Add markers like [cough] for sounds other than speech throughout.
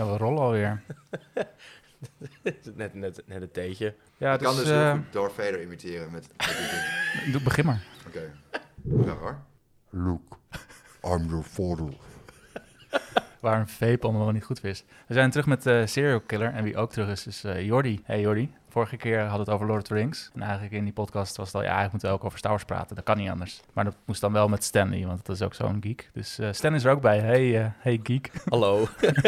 Ja, we rollen alweer. [laughs] net, net, net een theetje. Ja, ik kan dus, heel goed Darth Vader imiteren met, [laughs] doe, begin maar. Oké. Ja hoor. Luke, I'm your father. Waar een vape allemaal niet goed is. We zijn terug met eh Serial Killer. En wie ook terug is, is eh Jordi. Hey Jordi. Vorige keer hadden we het over Lord of the Rings. En eigenlijk in die podcast was het al... Ja, eigenlijk moeten we ook over Star Wars praten. Dat kan niet anders. Maar dat moest dan wel met Stanley, want dat is ook zo'n geek. Dus eh Stan is er ook bij. Hey, hey geek. Hallo. [laughs]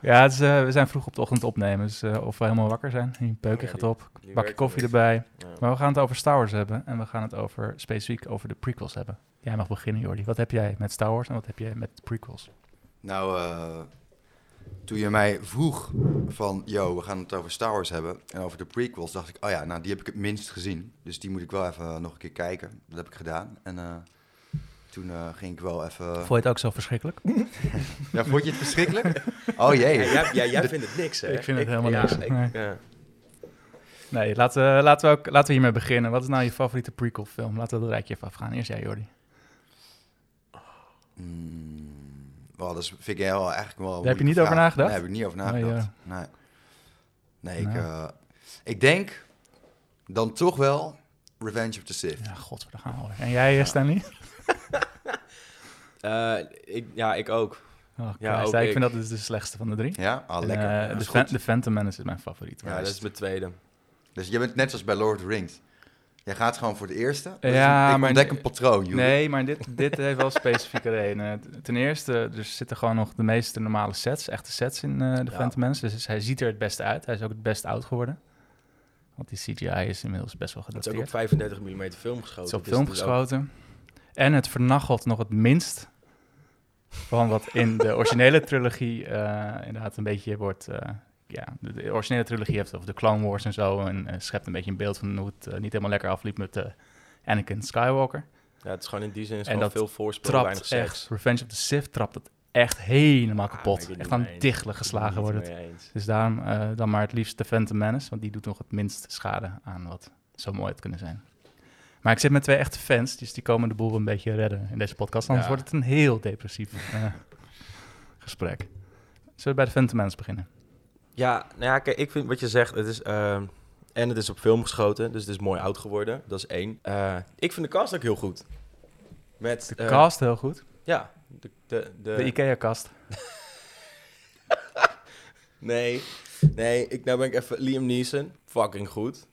Ja, we zijn vroeg op de ochtend opnemen. Dus of we helemaal wakker zijn. Je peukje Ja, gaat op. Bakje koffie niet. erbij. Ja. Maar we gaan het over Star Wars hebben. En we gaan het over specifiek over de prequels hebben. Jij mag beginnen, Jordi. Wat heb jij met Star Wars en wat heb jij met de prequels? Nou, eh, toen je mij vroeg van, yo, we gaan het over Star Wars hebben en over de prequels, dacht ik, oh ja, nou, die heb ik het minst gezien. Dus die moet ik wel even nog een keer kijken. Dat heb ik gedaan. En eh, toen eh, ging ik wel even... Vond je het ook zo verschrikkelijk? [laughs] Ja, vond je het verschrikkelijk? Oh jee. Ja, jij, jij, jij vindt het niks, hè? Ik vind het helemaal ja, niks. ik- Nee. ja. Nee, laten we, laten, we ook, laten we hiermee beginnen. Wat is nou je favoriete prequel film? Laten we dat rijtje even afgaan. Eerst jij, Jordi. Mm, wel, dat vind ik wel eigenlijk wel. Daar heb je niet over nagedacht? Nee, heb ik niet over Nee, nagedacht. Nee, nee, ik, Nou. eh, ik denk dan toch wel Revenge of the Sith. Ja, god, daar gaan we alweer. En jij, eh, Ja. Stanley? [laughs] Eh, ik, ja, ik ook. Oh, Ja, ook ik ik. vind dat dus de slechtste van de drie. Ja, ah, lekker. eh, de, Fan- de Phantom Menace is mijn favoriet. Ja, dat is- is mijn tweede. Dus je bent net zoals bij Lord of the Rings. Jij gaat gewoon voor de eerste. Dat is Ja, een, ik maar- ontdek een patroon, joh. Nee, maar dit, [laughs] dit heeft wel specifieke redenen. Ten eerste, er zitten gewoon nog de meeste normale sets, echte sets in eh, de Ja. Phantom Menace. Dus hij ziet er het beste uit. Hij is ook het best oud geworden. Want die CGI is inmiddels best wel Het is ook gedateerd. op 35 mm film geschoten. Het is op dus film is ook- geschoten. En het vernachelt nog het minst van wat in de originele trilogie eh, inderdaad een beetje wordt... eh, ja, de, de originele trilogie heeft over de Clone Wars en zo... en eh, schept een beetje een beeld van hoe het eh, niet helemaal lekker afliep met eh, Anakin Skywalker. Ja, het is gewoon in die zin is En dat veel voorspel, weinig seks. echt, Revenge of the Sith trapt het echt helemaal Ah, kapot. het echt aan dichtelen geslagen het wordt het. Dus daarom dan maar het liefst de Phantom Menace... want die doet nog het minst schade aan wat zo mooi had kunnen zijn. Maar ik zit met twee echte fans, dus die komen de boel een beetje redden in deze podcast. Anders Ja. wordt het een heel depressief gesprek. Zullen we bij de Phantom Menace beginnen? Ja, nou ja, kijk, ik vind wat je zegt, het is... ehm, en het is op film geschoten, dus het is mooi oud geworden. Dat is één. Eh, ik vind de cast ook heel goed. Met, De eh, cast heel goed. Ja, de, de, de, De IKEA-kast. [laughs] Nee, nee, ik, nou ben ik even... Liam Neeson, fucking goed.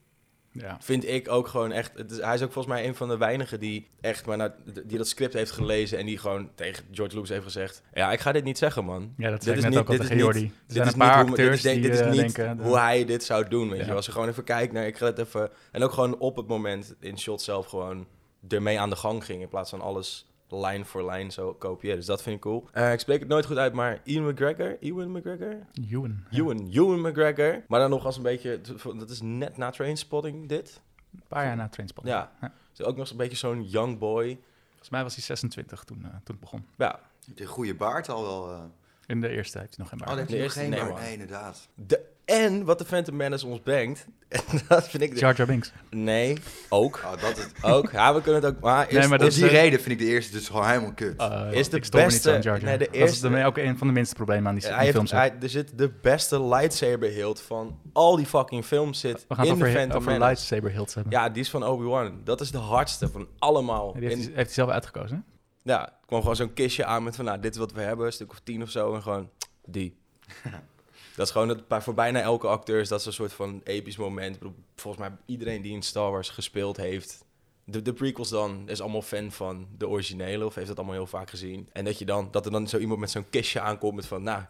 Ja. Vind ik ook gewoon echt... Het is, hij is ook volgens mij een van de weinigen die echt maar naar, die dat script heeft gelezen... en die gewoon tegen George Lucas heeft gezegd... Ja, ik ga dit niet zeggen, man. ja, dat Dit is net niet- ook al tegen Jordi. Dit zijn is een paar niet hoe, dit acteurs is, die dit is eh, niet denken... hoe hij dit zou doen, weet Ja. je. Als je gewoon even kijkt naar... Ik ga het even... En ook gewoon op het moment in shot zelf gewoon ermee aan de gang ging... in plaats van alles lijn voor lijn zo kopiëren. Dus dat vind ik cool. Eh, ik spreek het nooit goed uit, maar Ian McGregor... Ewan McGregor? Ewan. ja. Ewan, Ewan McGregor. Maar dan nog als een beetje... Dat is net na Trainspotting, dit. Een paar jaar na Trainspotting. Ja. ja. Dus ook nog een beetje zo'n young boy. Volgens mij was hij 26 toen, eh, toen het begon. Ja, De goede baard al wel. In de eerste heeft hij nog geen Oh, de eerste- geen nee. Nee, inderdaad. de, en wat de Phantom Menace ons brengt... [laughs] En dat vind ik... de- Jar Jar Binks. nee, ook. Oh, dat is, Ook, ja, we kunnen het ook... Maar Nee, is, maar om dat die is, eh, reden vind ik de eerste dus gewoon helemaal kut. Uh, Is de beste- Jar Jar. nee, de Dat is eerste- de- ook een van de minste problemen aan die, hij die heeft, films. hij, er zit de beste lightsaber hilt van al die fucking films zit We gaan in het de over, Phantom over Menace. lightsaber hilts hebben. Ja, die is van Obi-Wan. Dat is de hardste van allemaal. die heeft, In- heeft hij zelf uitgekozen. hè? Ja, er kwam gewoon zo'n kistje aan met van, nou, dit is wat we hebben, een stuk of tien of zo, en gewoon, die. [laughs] dat is gewoon, het, bij- voor bijna elke acteur is dat zo'n soort van episch moment. Ik volgens mij iedereen die in Star Wars gespeeld heeft, de, de prequels dan, is allemaal fan van de originele, of heeft dat allemaal heel vaak gezien. En dat, je dan, dat er dan zo iemand met zo'n kistje aankomt met van, nou,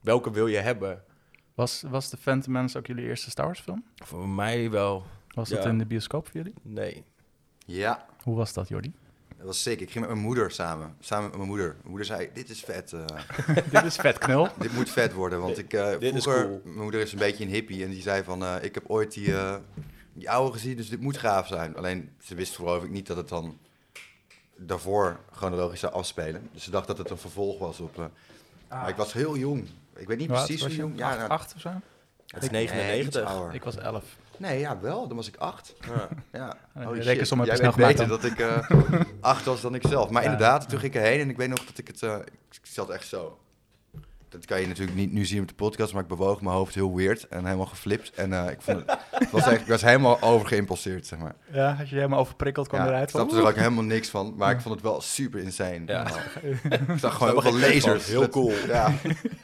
welke wil je hebben? Was, was The Phantom Menace ook jullie eerste Star Wars film? Voor mij wel, Was dat in de bioscoop voor jullie? nee. Ja, Hoe was dat, Jordi? Dat was sick. Ik ging met mijn moeder samen. Samen met mijn moeder. Mijn moeder zei, dit is vet. eh, [laughs] Dit is vet knul. dit moet vet worden. Want ik, eh, Dit is vroeger, cool. mijn moeder is een beetje een hippie. En die zei van, eh, ik heb ooit die, eh, die oude gezien, dus dit moet gaaf zijn. Alleen, ze wist geloof ik niet dat het dan daarvoor chronologisch zou afspelen. Dus ze dacht dat het een vervolg was op... eh, Maar ik was heel jong. Ik weet niet precies hoe jong. Ja, acht, nou, acht of zo? Het is nee, iets 99. ouder. Ik was elf. Nee, ja, wel. Dan was ik acht. Ja. [laughs] Ja. Uh, Holy de shit. rekensom heb je Jij snel gemaakt beter dan. dat ik eh, [laughs] acht was dan ik zelf. Maar Ja, inderdaad, toen ging ik erheen en ik weet nog dat ik het... eh, ik zat echt zo. Dat kan je natuurlijk niet nu zien op de podcast, maar ik bewoog mijn hoofd heel weird en helemaal geflipt. En eh, ik, vond het, het was echt, ik was helemaal overgeïmpulseerd, zeg maar. Ja, had je helemaal overprikkeld, kwam Ja, ik eruit. snapte er ook helemaal niks van, maar ik vond het wel super insane. Ja. [laughs] ik zag gewoon heel veel ik lasers. Heel Dat- cool. [laughs] Ja.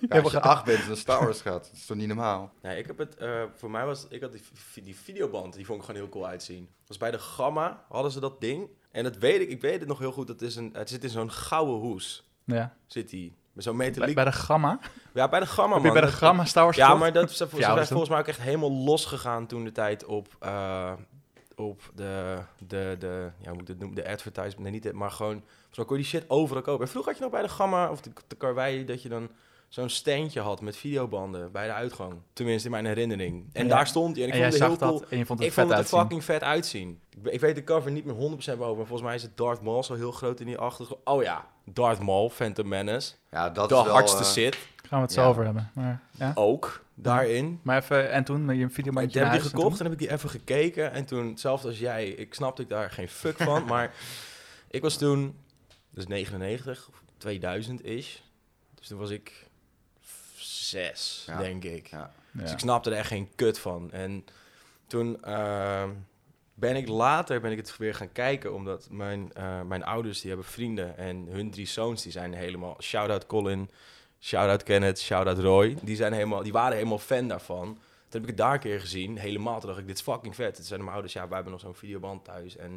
Ja, als je acht bent en Star Wars gaat, dat is toch niet normaal? Nee, ik heb het, eh, voor mij was, ik had die, die videoband, die vond ik gewoon heel cool uitzien. Was bij de Gamma hadden ze dat ding. En dat weet ik, ik weet het nog heel goed, dat is een, het zit in zo'n gouden hoes. Ja. Zit die. Zo'n Bij, metaliek. bij de Gamma? ja, bij de Gamma, man. bij de Gamma Star Wars Ja, maar dat, is dat? volgens mij ook echt helemaal losgegaan toen de tijd op, eh, op de, de, de, ja, hoe moet ik het noemen, de advertisement. Nee, niet de, maar gewoon, zo kon je die shit overal kopen. En vroeger had je nog bij de Gamma of de, de Karwei dat je dan zo'n standje had met videobanden bij de uitgang. Tenminste, in mijn herinnering. En Ja. daar stond hij en ik en jij vond het zag heel cool. dat en je vond het Ik vet vond het er uitzien. fucking vet uitzien. Ik, ik weet de cover niet meer 100% boven, maar volgens mij is het Darth Maul zo heel groot in die achtergrond. Oh ja, Darth Maul, Phantom Menace. Ja, dat de is wel... hardste eh, shit. Gaan we het zo Ja. over hebben. Maar, ja. Ook daarin. maar even, en toen met je Ik videobandje heb naar die en gekocht toen? en heb ik die even gekeken. En toen, hetzelfde als jij, ik snapte ik daar geen fuck van. [laughs] maar ik was toen, dus 99, of 2000 is. Dus toen was ik zes, Ja. denk ik. Ja. Dus ik snapte er echt geen kut van. En toen ehm, ben ik later ben ik het weer gaan kijken, omdat mijn, eh, mijn ouders die hebben vrienden en hun drie zoons die zijn helemaal shout-out Colin, shout-out Kenneth, shout-out Roy. Die, zijn helemaal, die waren helemaal fan daarvan. Toen heb ik het daar een keer gezien, helemaal. Toen dacht ik, dit is fucking vet. Toen zeiden mijn ouders, ja, wij hebben nog zo'n videoband thuis. En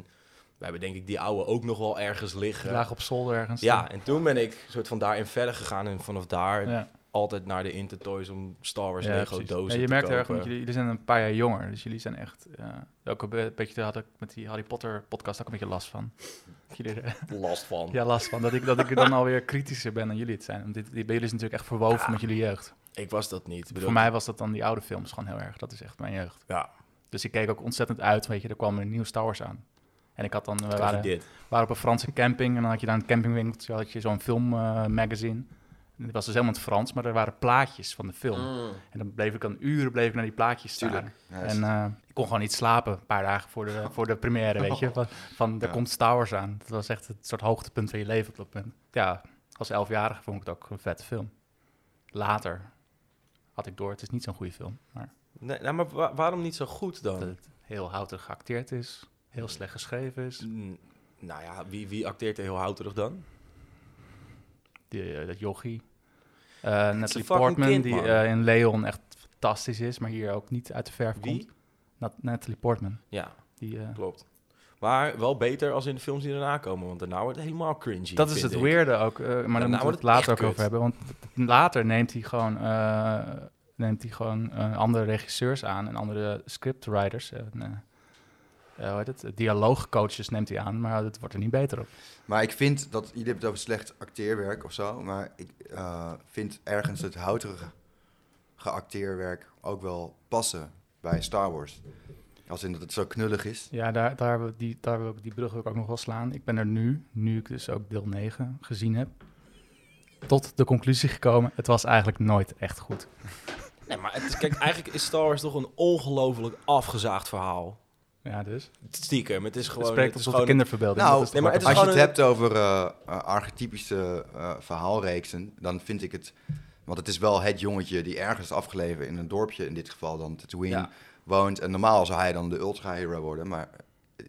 wij hebben denk ik die oude ook nog wel ergens liggen. Lagen op zolder ergens. Ja, en toen ben ik soort van daarin verder gegaan. En vanaf daar Ja. Altijd naar de Intertoys om Star Wars Ja, Lego precies. dozen Ja, je te merkt erg, kopen. want jullie, jullie zijn een paar jaar jonger. Dus jullie zijn echt... ja, ook een be- beetje, had ik met die Harry Potter podcast ook een beetje last van. [laughs] Jullie last van. ja, last van. Dat ik, dat ik dan alweer kritischer ben dan jullie het zijn. Want dit, die, bij jullie is natuurlijk echt verwoven Ja. met jullie jeugd. Ik was dat niet. Bedoel, Voor mij was dat dan die oude films gewoon heel erg. Dat is echt mijn jeugd. Ja, Dus ik keek ook ontzettend uit, weet je. Er kwam een nieuw Star Wars aan. En ik had dan... We krijg je waren, waren op een Franse camping en dan had je daar een campingwinkeltje, had je zo'n filmmagazine. Het was dus helemaal in het Frans, maar er waren plaatjes van de film. Mm. En dan bleef ik dan uren bleef ik naar die plaatjes staan. Tuurlijk. Ja, En eh, ik kon gewoon niet slapen een paar dagen voor de, [laughs] voor de première, weet je. Van, van er Ja. komt Star Wars aan. Dat was echt het soort hoogtepunt van je leven op dat moment. Ja, als elfjarige vond ik het ook een vette film. Later had ik door, het is niet zo'n goede film. Maar Nee, nou, maar wa- waarom niet zo goed dan? dat het heel houterig geacteerd is, heel slecht geschreven is. Mm, nou ja, wie, wie acteert er heel houterig dan? Die, eh, dat jochie. Eh Natalie Portman, kind, die eh, in Leon echt fantastisch is, maar hier ook niet uit de verf Wie? komt. Nat- Natalie Portman. Ja, Die, klopt. Maar wel beter als in de films die daarna komen, want daarna wordt het helemaal cringy. Dat is het ik. weirde ook, maar daar moeten we wordt het later ook over hebben. Want later neemt hij gewoon, neemt hij gewoon andere regisseurs aan en andere scriptwriters. En, eh, hoe heet het? Dialoogcoaches neemt hij aan, maar het wordt er niet beter op. Maar ik vind dat, jullie hebben het over slecht acteerwerk of zo, maar ik eh, vind ergens het houterige geacteerwerk ook wel passen bij Star Wars. Als in dat het zo knullig is. Ja, daar, daar, wil ik die, daar wil ik die brug ook nog wel slaan. Ik ben er nu, nu ik dus ook deel 9 gezien heb, tot de conclusie gekomen, het was eigenlijk nooit echt goed. Nee, maar het is, kijk, eigenlijk is Star Wars toch een ongelooflijk afgezaagd verhaal. Ja, dus. Stiekem, het is Het gewoon... spreekt het is tot de gewoon kinderverbeelding. Nou, nee, maar het Als je het hebt over eh, eh, archetypische eh, verhaalreeksen, dan vind ik het... Want het is wel het jongetje die ergens afgeleverd in een dorpje, in dit geval dan Tatooine, Ja. woont. En normaal zou hij dan de ultra-hero worden, maar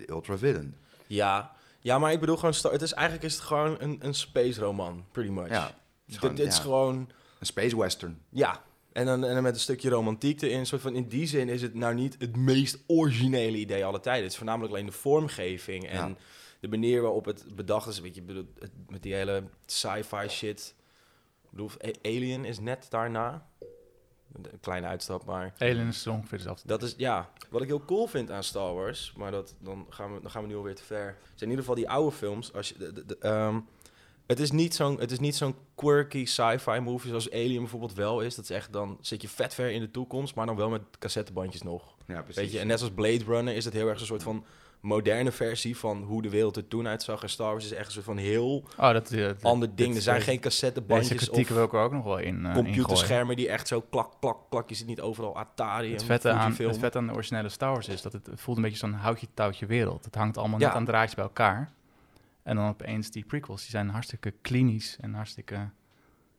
ultra-villain. Ja, ja, maar ik bedoel gewoon... Het is eigenlijk is het gewoon een, een space roman, pretty much. Ja, het is Dit, gewoon, dit is gewoon... een space western. Ja, en dan, en dan met een stukje romantiek erin. Soort van, in die zin is het nou niet het meest originele idee aller tijden. Het is voornamelijk alleen de vormgeving en Ja. de manier waarop het bedacht is. Weet je, het, met die hele sci-fi shit. Ik bedoel, Alien is net daarna. Een kleine uitstap, maar Alien is ongeveer dezelfde. dat is, ja, wat ik heel cool vind aan Star Wars, maar dat, dan, gaan we, dan gaan we nu alweer te ver. Zijn in ieder geval die oude films. Als je, de, de- de, ehm, het is niet zo'n het is niet zo'n quirky sci-fi movie zoals Alien bijvoorbeeld wel is. Dat is echt, dan zit je vet ver in de toekomst, maar dan wel met cassettebandjes nog. Ja, precies. Weet je, en net als Blade Runner is het heel erg een soort van moderne versie van hoe de wereld er toen uitzag. En Star Wars is echt een soort van heel Oh, dat, eh, dat- ander ding. Er zijn deze- geen Deze cassettebandjes kritieken of wil ik er ook nog wel in uh, computerschermen die echt zo klak, klak, klak. Je zit niet overal Atari Het en vette, aan, het vet aan de originele Star Wars is dat het voelt een beetje zo'n houtje-touwtje wereld. Het hangt allemaal Ja. net aan draadjes bij elkaar. En dan opeens die prequels, die zijn hartstikke klinisch en hartstikke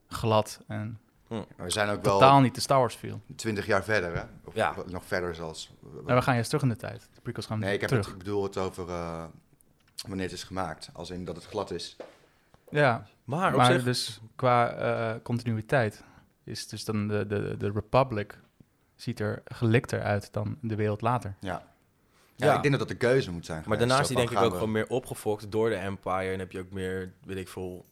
glad. En Maar we zijn ook wel Totaal niet de Star Wars feel. 20 jaar verder, hè? Of Ja. nog verder zelfs. En we gaan juist terug in de tijd. De prequels gaan Nee, ik, heb terug. het, ik bedoel het over eh, wanneer het is gemaakt. Als in dat het glad is. Ja, Maar op maar zich... dus qua eh, continuïteit is dus dan de, de, de Republic ziet er gelikter uit dan de wereld later. Ja. Ja, Ja. ik denk dat dat de keuze moet zijn. Maar daarnaast die denk ik ook gewoon meer opgefokt door de Empire. En heb je ook meer, weet ik veel,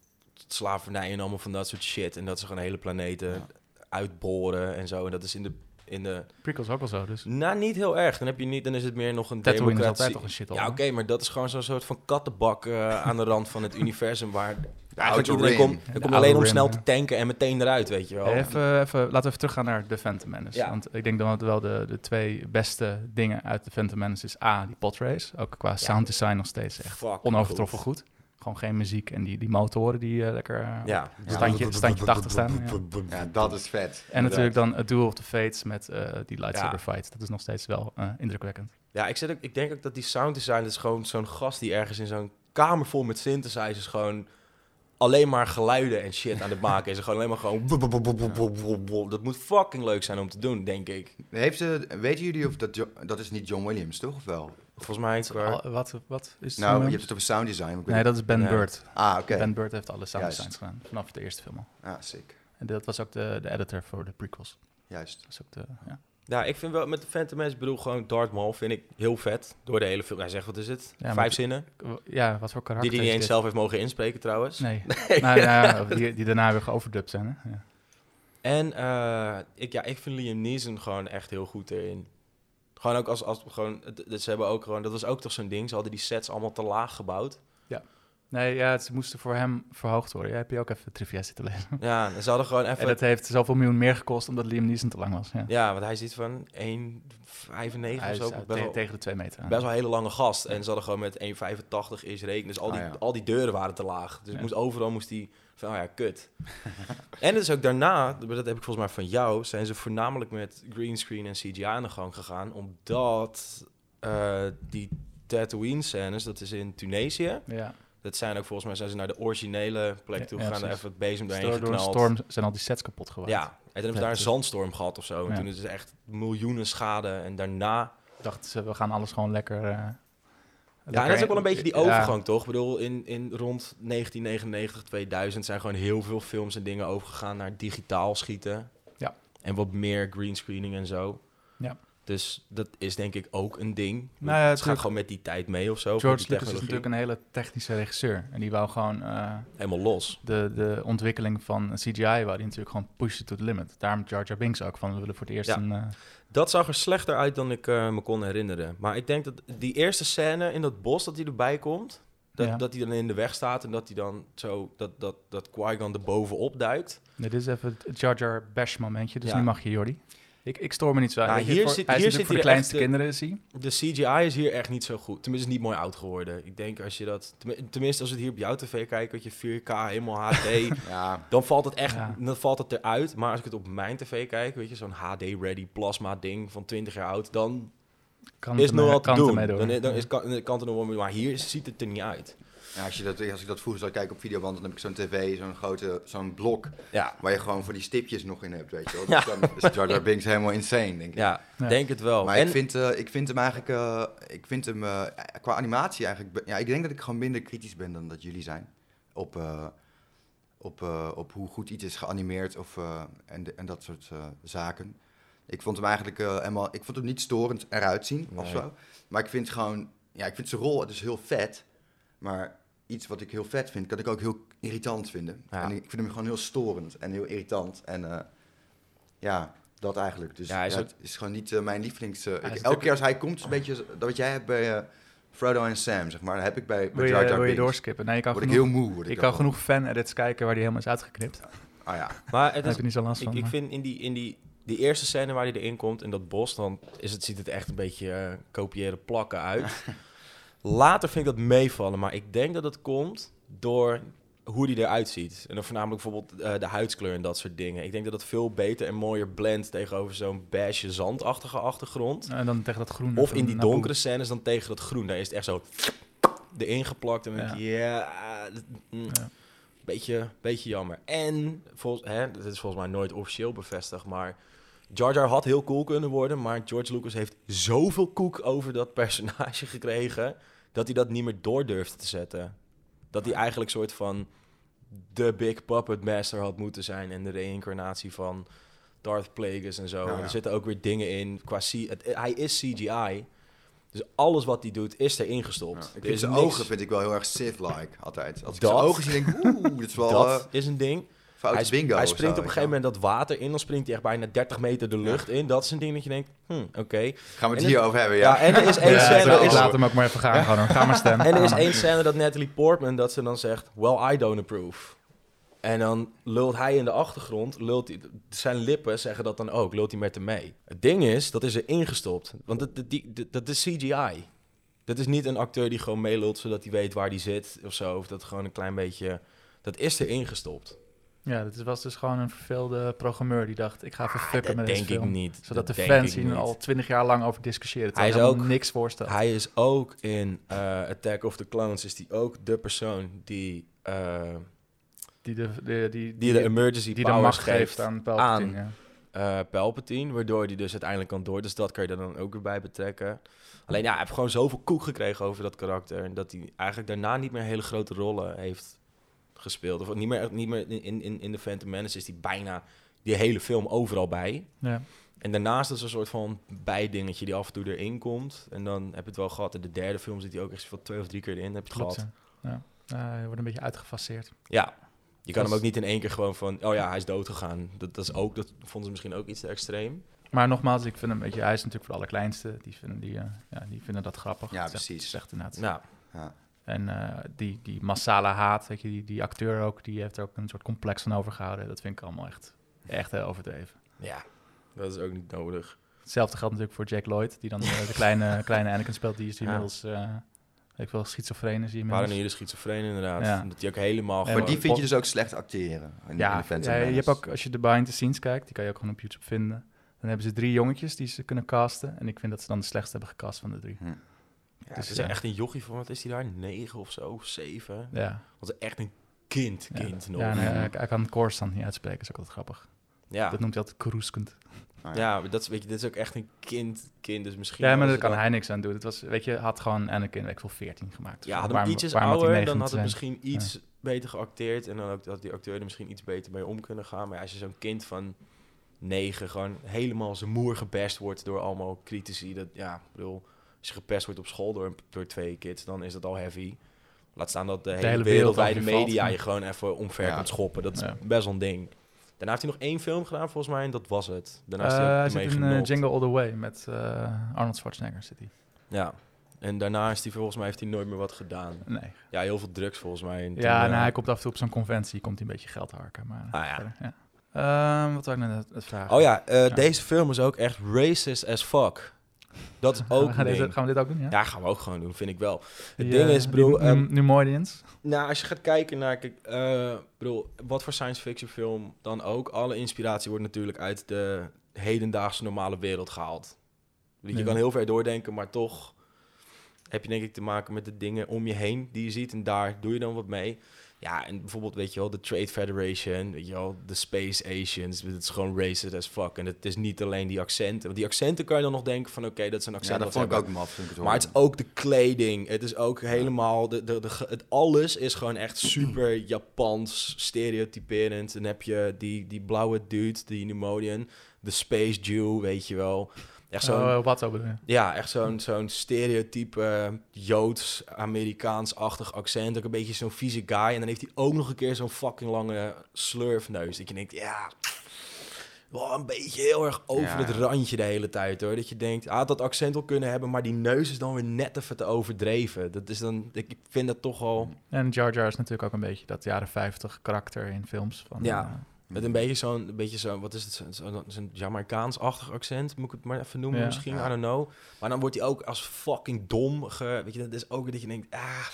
slavernij en allemaal van dat soort shit. En dat ze gewoon hele planeten Ja. uitboren en zo. En dat is in de... In de Prequels ook al zo, dus nou, niet heel erg. Dan, heb je niet, dan is het meer nog een Tatooine is democratie. altijd toch een shit Ja, oké, maar dat is gewoon zo'n soort van kattenbak eh, aan de rand van het [laughs] universum waar eigenlijk iedereen komt. Ja, Dan de kom je alleen om snel te tanken en meteen eruit, weet je wel. Even, even, laten we even teruggaan naar The Phantom Menace. Ja. Want ik denk dat wel de, de twee beste dingen uit The Phantom Menace is A, die podrace. Ook qua sound design nog steeds echt Fuck, onovertroffen goed. Gewoon geen muziek en die, die motoren die eh, lekker eh, Ja. standje, standje 80 staan. Ja. Ja, dat is vet. En natuurlijk dan A Duel of the Fates met eh, die lightsaber Ja. fight. Dat is nog steeds wel eh, indrukwekkend. Ja, ik, zit ook, ik denk ook dat die sound design is gewoon zo'n gast die ergens in zo'n kamer vol met synthesizers gewoon alleen maar geluiden en shit aan het maken is. Gewoon alleen maar gewoon... Dat moet fucking leuk zijn om te doen, denk ik. Heeft, ze weten jullie of dat... Dat is niet John Williams, toch? Of wel? Volgens mij... Al- wat, wat is het? Nou, je hebt het over sound design. maar ik weet Nee, dat is Ben Ja. Bird. Ah, oké. Ben Bird heeft alle sound Juist. designs gedaan. Vanaf de eerste film al. Ah, sick. En dat was ook de, de editor voor de prequels. Juist. Dat is ook de, ja. Ja, ik vind wel met de Phantom Menace, bedoel gewoon Darth Maul vind ik heel vet. Door de hele film. Hij zegt, wat is het? Ja, Vijf zinnen. ja, wat voor karakter Die hij niet eens dit? zelf heeft mogen inspreken trouwens. Nee, [laughs] nou, ja, die, die daarna weer geoverdubbed zijn. Hè? Ja. En eh, ik, ja, ik vind Liam Neeson gewoon echt heel goed erin. Gewoon ook als, als gewoon, het- het- ze hebben ook gewoon, dat was ook toch zo'n ding. Ze hadden die sets allemaal te laag gebouwd. Nee, ja, het moesten voor hem verhoogd worden. Jij heb je ook even trivia zitten lezen. Ja, en ze hadden gewoon En even, dat heeft zoveel miljoen meer gekost omdat Liam Neeson te lang was. Ja. ja, want hij is iets van 1,95 Hij of zo. Best te- wel, tegen de twee meter. aan. best wel een hele lange gast. En ze hadden gewoon met 1,85 is rekenen. Dus al die, Ah, ja. al die deuren waren te laag. Dus Ja. moest, overal moest hij van, oh ja, kut. [laughs] en is ook daarna, dat heb ik volgens mij van jou, zijn ze voornamelijk met greenscreen en CGI aan de gang gegaan. Omdat eh, die Tatooine scènes, dat is in Tunesië. Ja. Dat zijn ook volgens mij zijn ze naar de originele plek Ja, toe ja, gegaan. en precies. even het bezem doorheen Door, door een geknald. storm zijn al die sets kapot geworden. Ja, en toen hebben ze Ja, daar een dus- zandstorm gehad of zo. En Ja. toen is het echt miljoenen schade. En daarna... Dachten ze, we gaan alles gewoon lekker... eh, Ja, lekker en dat is ook wel een beetje die ja. overgang, toch? Ik bedoel, in, in rond 1999, 2000 zijn gewoon heel veel films en dingen overgegaan naar digitaal schieten. Ja. En wat meer greenscreening en zo. Ja. Dus dat is denk ik ook een ding. Nou ja, het gaat gewoon met die tijd mee of zo. George Lucas is natuurlijk een hele technische regisseur. En die wou gewoon eh, Helemaal los. de, de ontwikkeling van CGI... wou die natuurlijk gewoon pushen to the limit. Daarom Jar Jar Binks ook van... we willen voor het eerst Ja. een... eh, Dat zag er slechter uit dan ik eh, me kon herinneren. Maar ik denk dat die eerste scène in dat bos dat hij erbij komt... Dat, Ja. dat hij dan in de weg staat en dat hij dan zo... dat, dat, dat Qui-Gon er bovenop duikt. Nee, dit is even het Jar Jar Bash momentje, dus nu mag je, Jordi. Ik, ik stoor me niet zo aan. Nou, hier voor- zit- hij hier zit voor de kleinste kinderen, zie De CGI is hier echt niet zo goed. Tenminste, niet mooi oud geworden. Ik denk als je dat... tenmi- Tenminste, als we het hier op jouw tv kijken... dat je 4K, helemaal HD... [laughs] Ja, dan valt het echt Ja. dan valt het eruit. Maar als ik het op mijn tv kijk... weet je, zo'n HD-ready plasma ding van 20 jaar oud... dan kan is het nog te doen. Dan, is, kan, kan het nog wel Maar hier ziet het er niet uit. Ja als, je dat, als ik dat vroeger zou kijken op Videoband, dan heb ik zo'n tv, zo'n grote, zo'n blok, Ja, waar je gewoon voor die stipjes nog in hebt, weet je wel. Ja. Dus dan is Jar Jar Binks helemaal insane, denk ik. ja, Ja. denk het wel. Maar en, ik, vind, eh, ik vind hem eigenlijk, eh, ik vind hem eh, qua animatie eigenlijk, ja, ik denk dat ik gewoon minder kritisch ben dan dat jullie zijn. Op, eh, op, eh, op hoe goed iets is geanimeerd of, eh, en, de- en dat soort eh, zaken. Ik vond hem eigenlijk eh, helemaal, ik vond hem niet storend eruit zien of Nee. zo. Maar ik vind gewoon, ja, ik vind zijn rol dus heel vet. Maar iets wat ik heel vet vind, kan ik ook heel irritant vinden. Ja. En ik vind hem gewoon heel storend en heel irritant. En eh, ja, dat eigenlijk. Dus Ja, is het is gewoon niet eh, mijn lievelings... eh, ik- elke keer als hij komt, is een beetje dat wat jij hebt bij Frodo en Sam, zeg maar. Dat heb ik bij, bij Wil je, wil doorskippen? Nee, je kan Word ik genoeg, heel moe. Word ik kan genoeg fan-edits kijken waar die helemaal is uitgeknipt. Ah ja. [laughs] maar het heb is, je niet zo last ik, van. ik maar- vind in die, in die, die eerste scène waar hij erin komt, in dat bos... dan is het, ziet het echt een beetje kopiëren plakken uit. [laughs] Later vind ik dat meevallen, maar ik denk dat het komt door hoe die eruit ziet. En dan voornamelijk bijvoorbeeld eh, de huidskleur en dat soort dingen. Ik denk dat het veel beter en mooier blendt tegenover zo'n beige zandachtige achtergrond. En dan tegen dat groen. Of in die donkere scènes dan tegen dat groen. Daar is het echt zo erin geplakt. En dan denk je, ja... dat- mm. Ja. beetje, beetje jammer. En, vol, hè, dit is volgens mij nooit officieel bevestigd, maar... Jar Jar had heel cool kunnen worden, maar George Lucas heeft zoveel koek over dat [laughs] personage gekregen... dat hij dat niet meer door durfde te zetten. Dat hij eigenlijk soort van de Big Puppet Master had moeten zijn... en de reïncarnatie van Darth Plagueis en zo. Ja, En ja. Er zitten ook weer dingen in qua... C het, hij is CGI, dus alles wat hij doet is erin gestopt. Ja, ik Er vind is zijn niks- ogen vind ik wel heel erg Sith-like, altijd. Als ik Dat- zijn ogen zie, denk ik, oeh, dit is wel [laughs] dat eh, is een ding. Foute hij, bingo. hij springt zo, op een gegeven moment dat water in, dan springt hij echt bijna 30 meter de lucht in. Dat is een ding dat je denkt, hm, oké. Gaan we het En hier over hebben, Ja. ja. en er is [laughs] één Ja, scène... is- laat hem ook maar even gaan. Gewoon, ga maar stem. [laughs] en er is één scène dat Natalie Portman, dat ze dan zegt, well, I don't approve. En dan lult hij in de achtergrond, lult hij, zijn lippen zeggen dat dan ook, lult hij met hem mee. Het ding is, dat is er ingestopt. Want dat, dat, die- dat, dat is CGI. Dat is niet een acteur die gewoon meelult zodat hij weet waar hij zit of zo. Of dat gewoon een klein beetje... Dat is er ingestopt. Ja, dit was dus gewoon een verveelde programmeur die dacht, ik ga even fucken Ah, dat met denk deze ik film. niet. Zodat Dat de fans hier al twintig jaar lang over discussiëren. Hij Hij is ook- niks voorstelt. Hij is ook in eh, Attack of the Clones, is die ook de persoon die, eh, die de, de, die, die de emergency die de macht geeft aan Palpatine. aan. ja. eh, Palpatine, waardoor hij dus uiteindelijk kan door. Dus dat kan je er dan ook weer bij betrekken. Alleen ja, hij heeft gewoon zoveel koek gekregen over dat karakter. En dat hij eigenlijk daarna niet meer hele grote rollen heeft gespeeld. Of niet meer, niet meer in, in, in de Phantom Menace is hij bijna die hele film overal bij. Ja. En daarnaast is er een soort van bijdingetje die af en toe erin komt. En dan heb je het wel gehad. In de derde film zit hij ook echt van twee of drie keer erin. Heb je het Klopt, gehad. ja. Wordt een beetje uitgefaseerd. Ja. Je kan hem ook niet in één keer gewoon van... Oh ja, hij is dood gegaan. Dat, dat, is ook, dat vonden ze misschien ook iets te extreem. Maar nogmaals, ik vind hem, weet je, hij is natuurlijk voor de allerkleinste. Die vinden, die, eh, ja, die vinden dat grappig. Ja, precies. echt inderdaad. Nou, Ja. En eh, die, die massale haat, weet je, die, die acteur ook, die heeft er ook een soort complex van overgehouden. Dat vind ik allemaal echt, echt heel overdreven. ja. Dat is ook niet nodig. Hetzelfde geldt natuurlijk voor Jack Lloyd, die dan [laughs] de kleine, kleine Anakin speelt. Die is Ja. inmiddels, eh ik wel schizofreen is inmiddels. Paranoïde schizofreen inderdaad. Ja. Dat hij ook helemaal... Ja, Maar die vind je dus ook slecht acteren. In, Ja, de ja, je hebt ook, als je de behind the scenes kijkt, die kan je ook gewoon op YouTube vinden. Dan hebben ze drie jongetjes die ze kunnen casten. En ik vind dat ze dan de slechtste hebben gecast van de drie. Ja, Dus, het is echt een jochie van, wat is hij daar? Negen of zo, zeven? Ja, is echt een kind, ja. kind nog. ja en Ja, hij, kan Coruscant niet uitspreken, is ook altijd grappig. ja. Dat noemt hij altijd. Ah, ja. maar dat is, weet je, dit is ook echt een kind, kind dus misschien... Ja, maar daar kan dan- hij niks aan doen. Het was, weet je, had gewoon Anakin, weet ik veel, 14 gemaakt. Ja, had hem Waarom- ietsjes waarom had ouder, dan had het misschien iets beter geacteerd. En dan ook dat die acteur er misschien iets beter mee om kunnen gaan. Maar als je zo'n kind van negen gewoon helemaal zijn moer gepest wordt door allemaal critici. Dat, ja, ik bedoel, als je gepest wordt op school door, door twee kids, dan is dat al heavy. Laat staan dat de, hele, hele wereld wereldwijde media je gewoon even omver Ja. kan schoppen. Dat is Ja. best wel een ding. Daarna heeft hij nog één film gedaan, volgens mij, en dat was het. Daarna is hij ook hij zit in. Jingle All The Way met eh, Arnold Schwarzenegger zit hij. Ja. En daarna is hij volgens mij heeft hij nooit meer wat gedaan. Nee. Ja, heel veel drugs volgens mij. En Ja, nou, hij komt af en toe op zo'n conventie, komt hij een beetje geld harken. Maar, Ah, ja. verder, ja. Ehm, wat wou ik net het vragen? Oh ja, Ja. deze film is ook echt racist as fuck. Dat is ook gaan, we gaan we dit ook doen? Ja, Ja, gaan we ook gewoon doen, vind ik wel. Het Die, ding eh, is, die bedoel, Nu- Nemoidians. nou, als je gaat kijken naar, kijk, eh, bedoel, wat voor science fiction film dan ook, alle inspiratie wordt natuurlijk uit de hedendaagse normale wereld gehaald. Je Ja. kan heel ver doordenken, maar toch heb je denk ik te maken met de dingen om je heen die je ziet en daar doe je dan wat mee. Ja, en bijvoorbeeld, weet je wel, de Trade Federation, weet je wel, de Space Asians, het is gewoon racist as fuck. En het is niet alleen die accenten, want die accenten kan je dan nog denken van, oké, dat is een accent. Ja, dat vond ik ook maf. Maar het is ook de kleding. Het is ook helemaal... De, de, de, het alles is gewoon echt super Japans, stereotyperend. Dan heb je die, die blauwe dude, die Pneumonian. De Space Jew, weet je wel. Echt zo'n... Oh, wat zo bedoel je? Ja, echt zo'n zo'n stereotype eh, Joods-Amerikaans-achtig accent. Ook een beetje zo'n vieze guy. En dan heeft hij ook nog een keer zo'n fucking lange slurfneus. Dat je denkt, ja... Wel een beetje heel erg over Ja, het randje de hele tijd hoor. Dat je denkt, had dat accent wel kunnen hebben, maar die neus is dan weer net even te overdreven. Dat is dan, ik vind dat toch al En Jar Jar is natuurlijk ook een beetje dat jaren 50 karakter in films. Van, Ja. Met een beetje zo'n, een beetje zo'n, wat is het, zo'n- zo'n Jamaicaans-achtig accent, moet ik het maar even noemen Ja. misschien, Ja. I don't know. Maar dan wordt hij ook als fucking dom, ge, weet je, dat is ook dat je denkt, ah,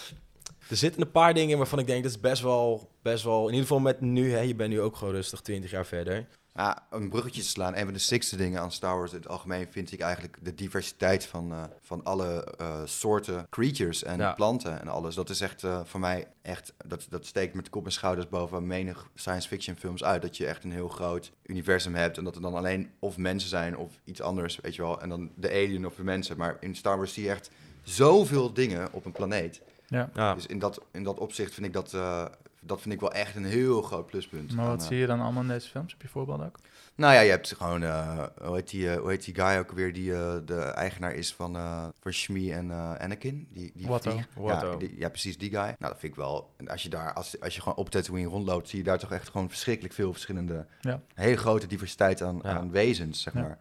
er zitten een paar dingen waarvan ik denk, dat is best wel, best wel, in ieder geval met nu, hè, je bent nu ook gewoon rustig 20 jaar verder. Ja, een bruggetje te slaan. Een van de sixte dingen aan Star Wars in het algemeen vind ik eigenlijk de diversiteit van, eh, van alle eh, soorten creatures en Ja. planten en alles. Dat is echt eh, voor mij echt, dat, dat steekt met kop en schouders boven menig science fiction films uit. Dat je echt een heel groot universum hebt en dat er dan alleen of mensen zijn of iets anders, weet je wel. En dan de alien of de mensen. Maar in Star Wars zie je echt zoveel dingen op een planeet. Ja. Ja. Dus in dat, in dat opzicht vind ik dat, eh, dat vind ik wel echt een heel groot pluspunt. Maar wat eh, zie je dan allemaal in deze films? Heb je voorbeelden ook? nou ja, je hebt gewoon, eh, hoe, heet die, eh, hoe heet die guy ook weer die eh, de eigenaar is van, eh van Shmi en eh, Anakin? Die, die Watto. vlieg- Watto. Ja, die- ja, precies die guy. Nou, dat vind ik wel. En als je daar, als, als je gewoon op Tatooine rondloopt, zie je daar toch echt gewoon verschrikkelijk veel verschillende, Ja. hele grote diversiteit aan, Ja. aan wezens, zeg Ja. maar.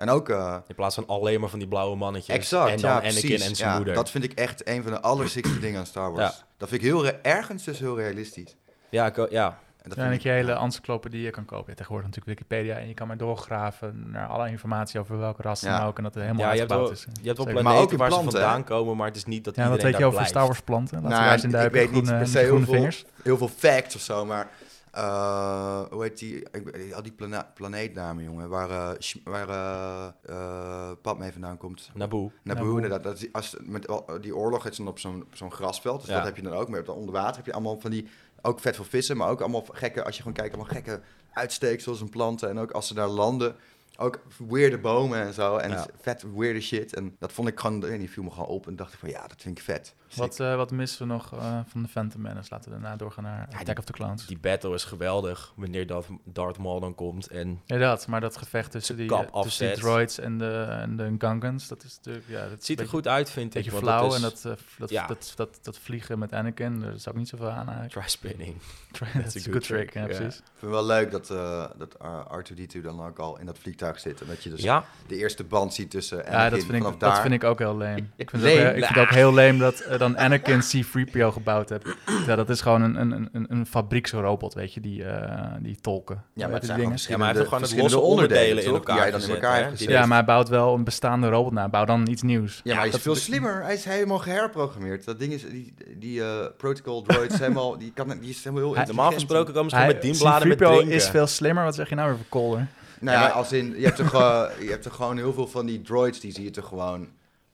En ook, eh, In plaats van alleen maar van die blauwe mannetjes. exact, En dan ja, Anakin precies. en zijn Ja, moeder. Dat vind ik echt een van de allerziekste dingen aan Star Wars. Ja. Dat vind ik heel, re- ergens dus heel realistisch. Ja, ik, ja. En dat vind dat je hele encyclopedie kan kopen. Ja, tegenwoordig natuurlijk Wikipedia. En je kan maar doorgraven naar alle informatie over welke ras dan Ja. ook. En dat het helemaal ja, je hebt uitgebouwd wel, is. je hebt wel Zeker. Maar planeten ook waar planten, ze vandaan komen, maar het is niet dat Ja, iedereen weet je over. Star Wars planten? Laten Nou, we wijzen in de ik weet niet groene, per se die heel veel- vingers. heel veel facts of zo, maar eh, hoe heet die, ik, al die planeetnamen, jongen, waar, Sh- waar eh eh, Padme vandaan komt. Naboo. Naboo, Naboo. inderdaad. Dat, is- als, met die oorlog is dan op zo'n grasveld, dus Ja. dat heb je dan ook. Maar dan onder water heb je allemaal van die, ook vet veel vissen, maar ook allemaal gekke, als je gewoon kijkt, allemaal gekke uitsteeksels en planten. En ook als ze daar landen, ook weirde bomen en zo. En Ja. vet weirde shit. En dat vond ik gewoon, die viel me gewoon op en dacht ik van, ja, dat vind ik vet. Wat, eh, wat missen we nog eh, van de Phantom Menace? Laten we daarna doorgaan naar Ja, Attack of the Clowns. Die battle is geweldig wanneer dat Darth Maul dan komt. En Ja, dat, maar dat gevecht tussen die, eh, tussen die droids en de, en de Gungans, dat is natuurlijk... Ja, dat het ziet er beetje- goed uit, vind ik. beetje flauw is en dat, dat, ja. dat, dat, dat, vliegen met Anakin, daar zou ik niet zoveel aan eigenlijk. Try-spinning. Dat is een good trick, ja, ja. precies. Ik vind het wel leuk dat, eh dat R- R2-D2 dan ook al in dat vliegtuig zit. En dat je dus Ja, de eerste band ziet tussen Ja, Anakin dat vind, vanaf ik, daar. dat vind ik ook heel lame. Ik vind, het ook, [laughs] ik vind ook heel lame dat eh, dan Anakin C-3PO gebouwd heeft. Ja, dat is gewoon een, een, een, een fabrieksrobot, weet je, die, eh, die tolken. Ja, maar het die zijn dingen? gewoon Ja, maar hij heeft verschillende, gewoon het verschillende losse onderdelen onderdelen in elkaar Die jij dan in elkaar hebt. Ja, maar hij bouwt wel een bestaande robot na. Bouw dan iets nieuws. Ja, maar hij is dat- veel slimmer. Hij is helemaal geherprogrammeerd. Dat ding is, die, die eh, protocol droid is [laughs] helemaal, die, kan, die is helemaal heel Hij- normaal gesproken komen ze met dienbladen met C-3PO drinken. is veel slimmer. Wat zeg je nou weer voor Colder? Nou ja, als in, je hebt, toch, eh, je hebt toch gewoon heel veel van die droids, die zie je toch gewoon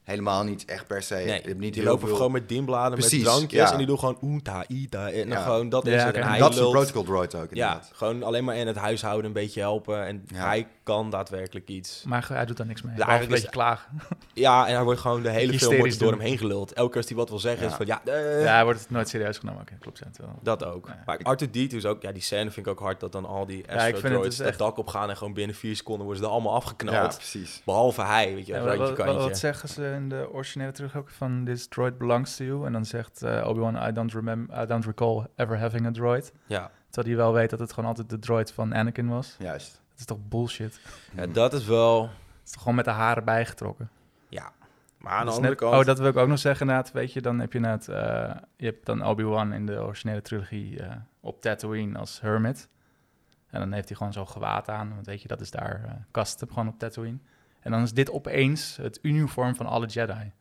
helemaal niet echt per se. Nee, niet die lopen veel... gewoon met dienbladen, Precies, met drankjes. ja. En die doen gewoon oeta, ita. En dan Ja. gewoon, dat Ja, is het. En hij dat is een protocol droid ook, Ja, inderdaad. gewoon alleen maar in het huishouden een beetje helpen. En Ja. hij kan daadwerkelijk iets. Maar hij doet daar niks mee. Ja, Behalve een eigenlijk beetje is- klagen. [laughs] Ja, en hij wordt gewoon de hele film wordt door doen. hem heen geluld. Elke keer als hij wat wil zeggen Ja. is van ja, eh, Ja, hij wordt het nooit serieus genomen. Oké, klopt. het wel. dat ook. Ja. Maar Arthur D is ook, ja, die scène vind ik ook hard dat dan al die ik vind het astro dus dat echt- dak opgaan en gewoon binnen vier seconden worden ze er allemaal Ja, afgeknald. precies. Behalve hij, weet je, Ja, wat zeggen ze in de originele ook van this droid belongs to you? En dan zegt eh, Obi-Wan, I don't, remember, I don't recall ever having a droid. Ja. Terwijl hij wel weet dat het gewoon altijd de droid van Anakin was. Juist. Dat is toch bullshit? ja, dat is wel, Het is toch gewoon met de haren bijgetrokken. ja. Maar aan de andere net- kant, Oh, dat wil ik ook nog zeggen inderdaad. Weet je, dan heb je net, eh, je hebt dan Obi-Wan in de originele trilogie eh, op Tatooine als hermit. En dan heeft hij gewoon zo'n gewaad aan. Want weet je, dat is daar custom gewoon op Tatooine. En dan is dit opeens het uniform van alle Jedi.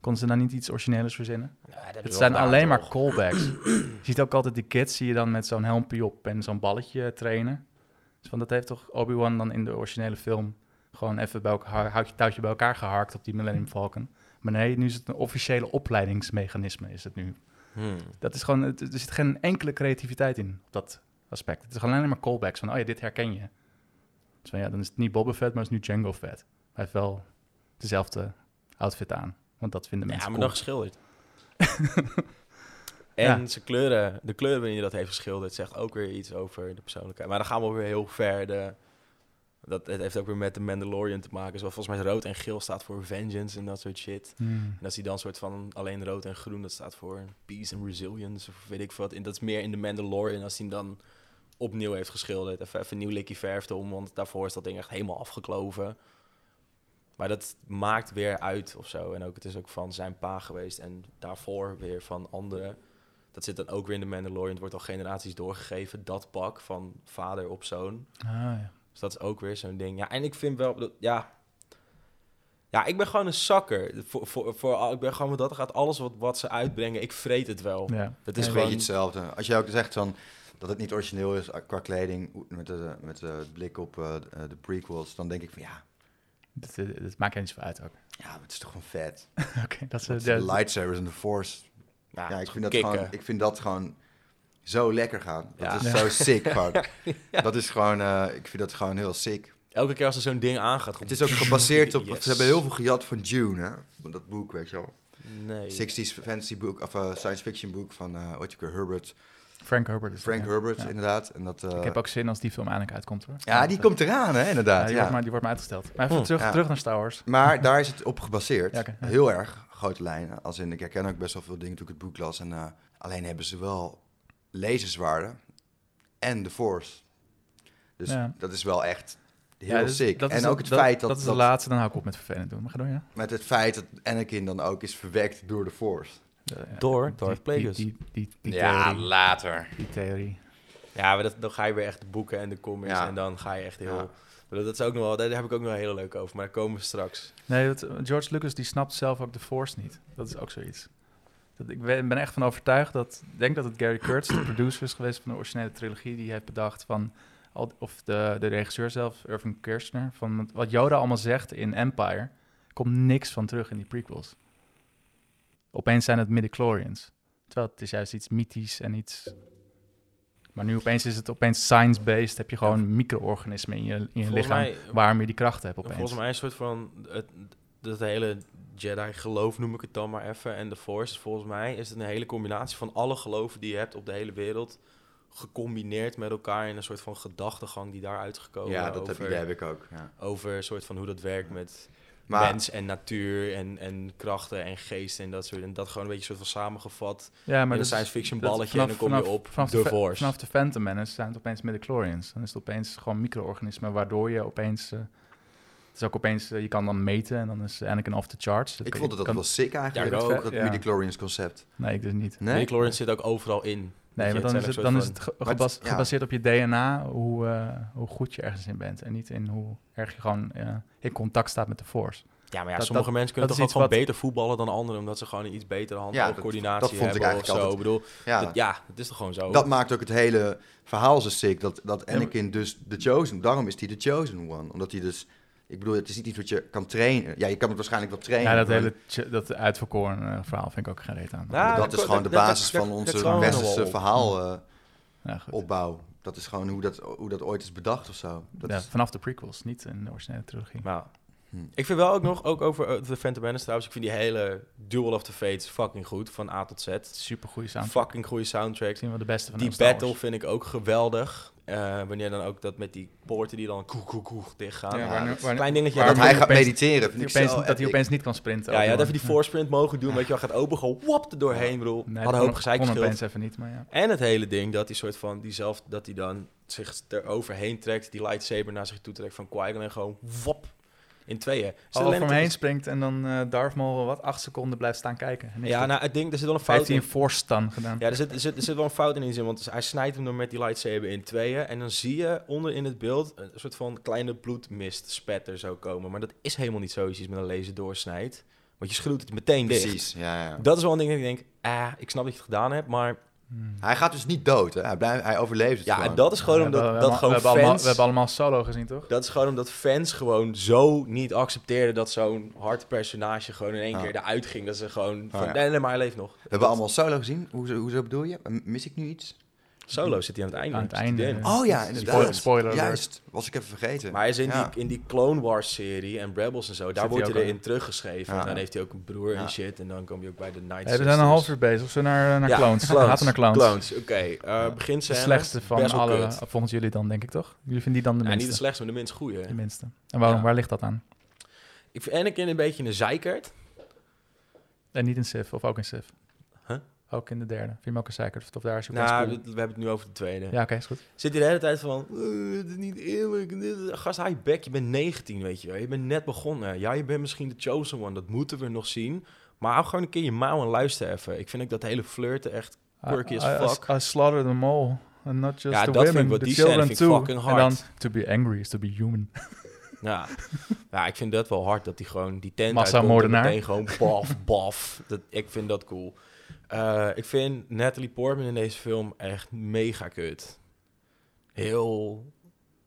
Konden ze dan niet iets origineels verzinnen? Het zijn alleen maar callbacks. [clears throat] je ziet ook altijd die kids, zie je dan met zo'n helmpje op en zo'n balletje trainen. Dus van dat heeft toch Obi-Wan dan in de originele film gewoon even bij elkaar, touwtje bij elkaar geharkt op die Millennium Falcon. Maar nee, nu is het een officiële opleidingsmechanisme, is het nu. Hmm. Dat is gewoon, er zit geen enkele creativiteit in, op dat aspect. Het is gewoon alleen maar callbacks van, oh ja, dit herken je. Dus van ja, dan is het niet Boba Fett, maar het is nu Django Fett. Hij heeft wel dezelfde outfit aan, want dat vinden Ja, mensen maar cool. dan geschilderd. [laughs] en Ja. zijn kleuren, de kleuren waarin hij dat heeft geschilderd, zegt ook weer iets over de persoonlijkheid. Maar dan gaan we weer heel ver. De, dat, het heeft ook weer met de Mandalorian te maken. Zoals volgens mij rood en geel staat voor vengeance en dat soort shit. Hmm. En als hij dan soort van alleen rood en groen, dat staat voor peace and resilience of weet ik wat. En dat is meer in de Mandalorian als hij hem dan opnieuw heeft geschilderd. Even, even een nieuw likje verf om, want daarvoor is dat ding echt helemaal afgekloven. Maar dat maakt weer uit of zo. En ook, het is ook van zijn pa geweest en daarvoor weer van anderen. Dat zit dan ook weer in de Mandalorian. Het wordt al generaties doorgegeven, dat pak van vader op zoon. Ah, ja. Dus dat is ook weer zo'n ding. Ja, en ik vind wel, dat- ja... Ja, ik ben gewoon een zakker. Voor, voor, voor, ik ben gewoon wat dat gaat. Alles wat, wat ze uitbrengen, ik vreet het wel. Ja. Is een gewoon... beetje hetzelfde. Als je ook zegt van, dat het niet origineel is eh, qua kleding, met de, met de blik op eh, de- de prequels, dan denk ik van ja, Dat, dat, dat maakt er niet zoveel uit ook. ja, het is toch gewoon vet. [laughs] Oké, dat is... Eh, de de- lightsabers en de force. Ja, ik vind, dat kicken. gewoon, ik vind dat gewoon zo lekker gaan. Dat Ja. is Ja. zo sick [laughs] gewoon. Dat is gewoon, eh, ik vind dat gewoon heel sick. Elke keer als er zo'n ding aangaat... Het is ook gebaseerd op, Yes. ze hebben heel veel gejat van Dune, hè. Van dat boek, weet je wel. Nee. 60s fantasy boek, of eh, science fiction boek van, eh wat je Herbert. Frank Herbert is Frank. Herbert, Ja. inderdaad. En dat, eh, Ik heb ook zin als die film eindelijk uitkomt hoor. ja, die Eh, komt eraan, hè, ja, inderdaad. die, Ja, Wordt maar, die wordt maar uitgesteld. Maar even Hm, terug, ja. terug naar Star Wars. Maar daar is het op gebaseerd. Heel erg, grote lijnen. Als in, ik herken ook best wel veel dingen toen ik het boek las. En, eh, alleen hebben ze wel laserzwaarden en de Force. Dus Ja. dat is wel echt heel Ja, dus sick. dat is en het- ook het feit dat, Dat is dat de laatste, dan hou ik op met vervelend doen. Maar ga door, ja? met het feit dat Anakin dan ook is verwekt door de Force. Door Darth die- Plagueis. Die, die, die, die ja, theorie. later. Die theorie. Ja, maar dat, dan ga je weer echt de boeken en de comics Ja. en dan ga je echt heel... Dat is ook nog wel, daar heb ik ook nog wel heel leuk over, maar daar komen we straks. Nee, dat, George Lucas die snapt zelf ook de Force niet. Dat is ook zoiets. Dat, ik ben ben echt van overtuigd dat... Ik denk dat het Gary Kurtz, de producer is geweest van de originele trilogie... die heeft bedacht van... Of de, de regisseur zelf, Irving Kirchner... van wat Yoda allemaal zegt in Empire... komt niks van terug in die prequels. Opeens zijn het midichlorians. Terwijl het is juist iets mythisch en iets... Maar nu opeens is het opeens science-based. Heb je gewoon micro-organismen in je, in je lichaam... mij- waarom je die krachten hebt opeens. Volgens mij een soort van, het, dat hele Jedi-geloof noem ik het dan maar even, en de Force, volgens mij is het een hele combinatie van alle geloven die je hebt op de hele wereld, gecombineerd met elkaar in een soort van gedachtegang die daaruit gekomen ja, dat heb, over, heb ik ook. Ja. over een soort van hoe dat werkt met Maar mens en natuur en, en krachten en geest en dat soort. En dat gewoon een beetje soort van samengevat Ja, in maar een dat science fiction balletje en dan kom je op vanaf de, Force. Vanaf de Phantom Menace zijn het opeens midichlorians. Dan is het opeens gewoon micro-organismen, waardoor je opeens... eh, het is ook opeens, eh, je kan dan meten en dan is Anakin off the charts. Dat ik vond het dat kan- wel sick eigenlijk, Ja, ook. dat Ja. midi-chlorians concept. Nee, ik dus niet. Nee? Midichlorians zit ook overal in. Nee, je, dan is het, dan is het het- gebas- gebaseerd op je DNA, hoe, eh, hoe goed je ergens in bent. En niet in hoe erg je gewoon eh, in contact staat met de Force. Ja, maar ja, Dat- sommige dat- mensen kunnen toch ook gewoon iets wat- beter voetballen dan anderen, omdat ze gewoon een iets betere hand Ja, coördinatie dat vond ik hebben eigenlijk of zo. altijd- Ik bedoel, Ja, dat, ja, dat is toch gewoon zo. dat maakt ook het hele verhaal zo sick. Dat, dat Ja, maar- Anakin dus de Chosen, daarom is hij de Chosen One. Omdat hij dus, ik bedoel, het is niet iets wat je kan trainen. Ja, je kan het waarschijnlijk wel trainen. Ja, dat maar hele dat uitverkoren eh, verhaal vind ik ook geen reet aan. Ja, dat dat- is gewoon de basis dat- van onze westerse verhaalopbouw. Ja, goed. dat is gewoon hoe dat, hoe dat ooit is bedacht of zo. Dat Ja, is, vanaf de prequels, niet in de originele trilogie. Nou, Hm. ik vind wel ook nog, ook over uh, The Phantom Menace trouwens, ik vind die hele Duel of the Fates fucking goed, van A tot Z. Super goede soundtrack. Fucking goede soundtrack. Misschien wel de beste van Die battle vind ik ook geweldig. Eh, wanneer dan ook dat met die poorten die dan koek koek koek dicht gaan. Ja, waar- waar- klein dingetje. waar- dat dat hij hij gaat opeens- mediteren, Dat vind hij ik opeens, zo dat hij epic. opeens niet kan sprinten. ja, ja, dat even die force sprint mogen doen. Weet je wel, gaat open gewoon wop er doorheen, bro. Nee, Had dat een hoop kon- gezeik even niet, maar ja. En het hele ding dat hij soort van diezelf, dat hij dan zich eroverheen trekt, die lightsaber naar zich toe trekt van Qui-Gon en gewoon wop in tweeën. Is dat Al alleen voor hem het- heen springt en dan eh Darth Maul wat acht seconden blijft staan kijken. Ja, nou het ding, er zit wel een heeft fout hij in. een force stun gedaan. Ja, er zit, er, zit, er zit wel een fout in in die zin, want hij snijdt hem dan met die lightsaber in tweeën. En dan zie je onder in het beeld een soort van kleine bloedmist spatter zo komen. Maar dat is helemaal niet zo als je iets met een laser doorsnijdt. Want je schroeit het meteen dicht. Precies, ja, ja. Dat is wel een ding dat ik denk, ah, ik snap dat je het gedaan hebt, maar Hmm. Hij gaat dus niet dood, hè? Hij, blijft, hij overleeft het ja, gewoon. en dat is gewoon We omdat hebben- we dat gewoon we hebben allemaal- fans... We hebben allemaal solo gezien, toch? Dat is gewoon omdat fans gewoon zo niet accepteerden dat zo'n hard personage gewoon in één Ja. keer eruit ging. Dat ze gewoon van, ja. nee, nee, maar hij leeft nog. We hebben allemaal solo gezien. Hoezo, hoezo bedoel je? Mis ik nu iets? Solo zit hij aan het einde. Aan het einde. Oh ja, Spoiler- inderdaad. spoiler alert. Juist, was ik even vergeten. Maar hij is in, Ja. die, in die Clone Wars serie en Rebels en zo, daar wordt hij erin teruggeschreven. Ja. En dan heeft hij ook een broer Ja. en shit. En dan kom je ook bij de Night we zijn een half uur bezig. Zullen we naar, naar Ja, clones? clones. Laten we naar clones. Clones, oké. Eh begint De ze slechtste van alle, kut. volgens jullie dan, denk ik toch? Jullie vinden die dan de Ja, niet minste? de slechtste, maar de minst goede. de minste. En waarom, Ja. waar ligt dat aan? Ik vind Anakin een beetje een zeikert. En niet in Sif, of ook in Sif? Ook in de derde. Vind je hem ook een zeker? Of daar is hij Nou, we, we hebben het nu over de tweede. Ja, oké, is goed. Zit hij de hele tijd van, "Eh, het is niet eerlijk. dit- Gast, hij bek, je bent 19, weet je wel. Je bent net begonnen. Ja, je bent misschien de chosen one, dat moeten we nog zien. Maar hou gewoon een keer je mouw en luister even. Ik vind ook dat hele flirten echt quirky as I, I, fuck. I, I slaughtered them all. And not just Ja, the dat vind women, ik wat the children vind ik too. fucking En dan, hard. to be angry is to be human. [laughs] Ja. ja, ik vind dat wel hard dat hij gewoon die tent uitkomt en meteen gewoon baf, baf. Dat, ik vind dat cool. Eh, ik vind Natalie Portman in deze film echt mega kut. Heel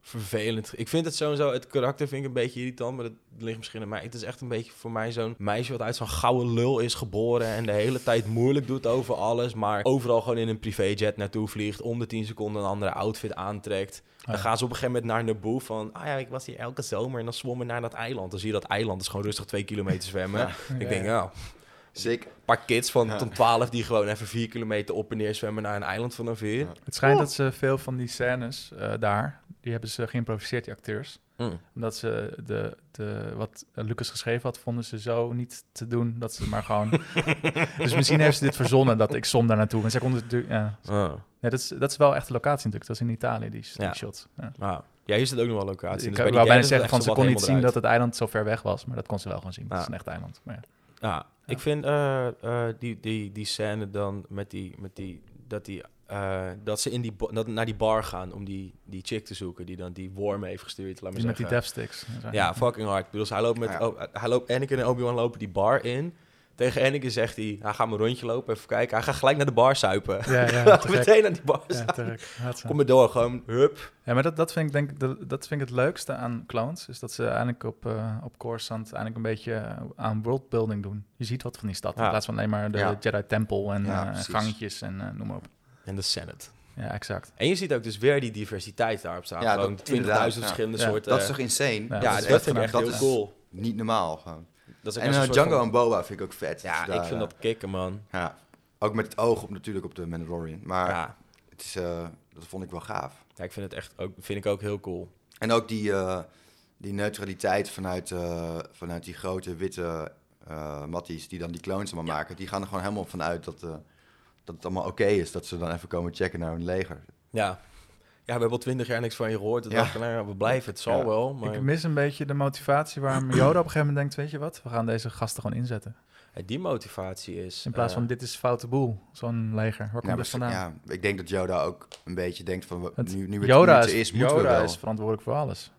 vervelend. Ik vind het sowieso, het karakter vind ik een beetje irritant, maar dat ligt misschien aan mij. Het is echt een beetje voor mij zo'n meisje wat uit zo'n gouden lul is geboren en de hele tijd moeilijk doet over alles, maar overal gewoon in een privéjet naartoe vliegt, om de 10 seconden een andere outfit aantrekt. Dan Ja. gaan ze op een gegeven moment naar Naboo van, ah ja, ik was hier elke zomer en dan zwommen naar dat eiland. Dan zie je dat eiland, is gewoon rustig twee kilometer zwemmen. Ja. Ik denk, ja, Sick. een paar kids van Ja. tot 12 die gewoon even vier kilometer op en neer zwemmen naar een eiland van een veer. Ja. Het schijnt dat ze veel van die scènes eh, daar, die hebben ze geïmproviseerd, die acteurs. Mm. Omdat ze de, de, wat Lucas geschreven had, vonden ze zo niet te doen dat ze maar gewoon. [laughs] dus misschien heeft ze dit verzonnen dat ik som daar naartoe. En zij konden het. Ja. Ah. Ja, dat, is, dat is wel echt de locatie natuurlijk. Dat is in Italië, die, die Ja. shot. Ja. Ah. Ja, hier zit ook nog wel locatie. ik Dus wou bijna zeggen van ze kon niet zien dat het eiland zo ver weg was, maar dat kon ze wel gewoon zien. Het Ja. is een echt eiland. Maar ja. Ik vind eh, eh, die, die, die scène dan met die, met die, dat, die eh, dat ze in die, dat, naar die bar gaan om die, die chick te zoeken die dan die worm heeft gestuurd, laat me Die met die zeggen. deathsticks. en zo. Ja, fucking hard. Ik bedoel, hij loopt met, Ja. oh, hij loopt, Anakin en Obi-Wan lopen die bar in. Tegen Anakin zegt hij, hij gaat een rondje lopen, even kijken. Hij gaat gelijk naar de bar suipen. Ja, ja. [laughs] Meteen naar die bar suipen. Kom maar door, gewoon, hup. Ja, maar dat, dat vind ik denk dat vind ik het leukste aan clones. Is dat ze eigenlijk op, eh op Coruscant eigenlijk een beetje eh, aan worldbuilding doen. Je ziet wat van die stad. Ja. In plaats van alleen maar de Ja. Jedi Tempel en Ja, eh, gangetjes en noem maar op. En de Senate. Ja, exact. En je ziet ook dus weer die diversiteit daarop staan. Ja, gewoon dat- 20.000 inderdaad, ja. verschillende Ja, soorten... Dat is toch insane? Ja, ja, dat dat, is vet vind ik echt heel cool. Niet normaal gewoon. Dat is ook En eh, een Django van- en Boba vind ik ook vet. Ja, Dus ik vind eh, dat kicken, man. Ja, ook met het oog op, natuurlijk op de Mandalorian. Maar Ja. het is, eh, dat vond ik wel gaaf. ja, ik vind het echt ook, vind ik ook heel cool. En ook die, die neutraliteit vanuit, vanuit die grote witte matties die dan die clones allemaal maken. Die gaan er gewoon helemaal vanuit dat, dat het allemaal oké is. Dat ze dan even komen checken naar hun leger. Ja. Ja, we hebben al twintig jaar niks van je gehoord. Ja. nou ja, we blijven, het zal Ja. wel. Maar Ik mis een beetje de motivatie waarom Yoda op een gegeven moment denkt, weet je wat, we gaan deze gasten gewoon inzetten. Ja, die motivatie is... In plaats eh, van dit is foute boel, zo'n leger. Waar komt Ja, dit maar vandaan? ja, ik denk dat Yoda ook een beetje denkt van Het- nu, nu het Yoda is, het is, moeten we wel. is verantwoordelijk voor alles.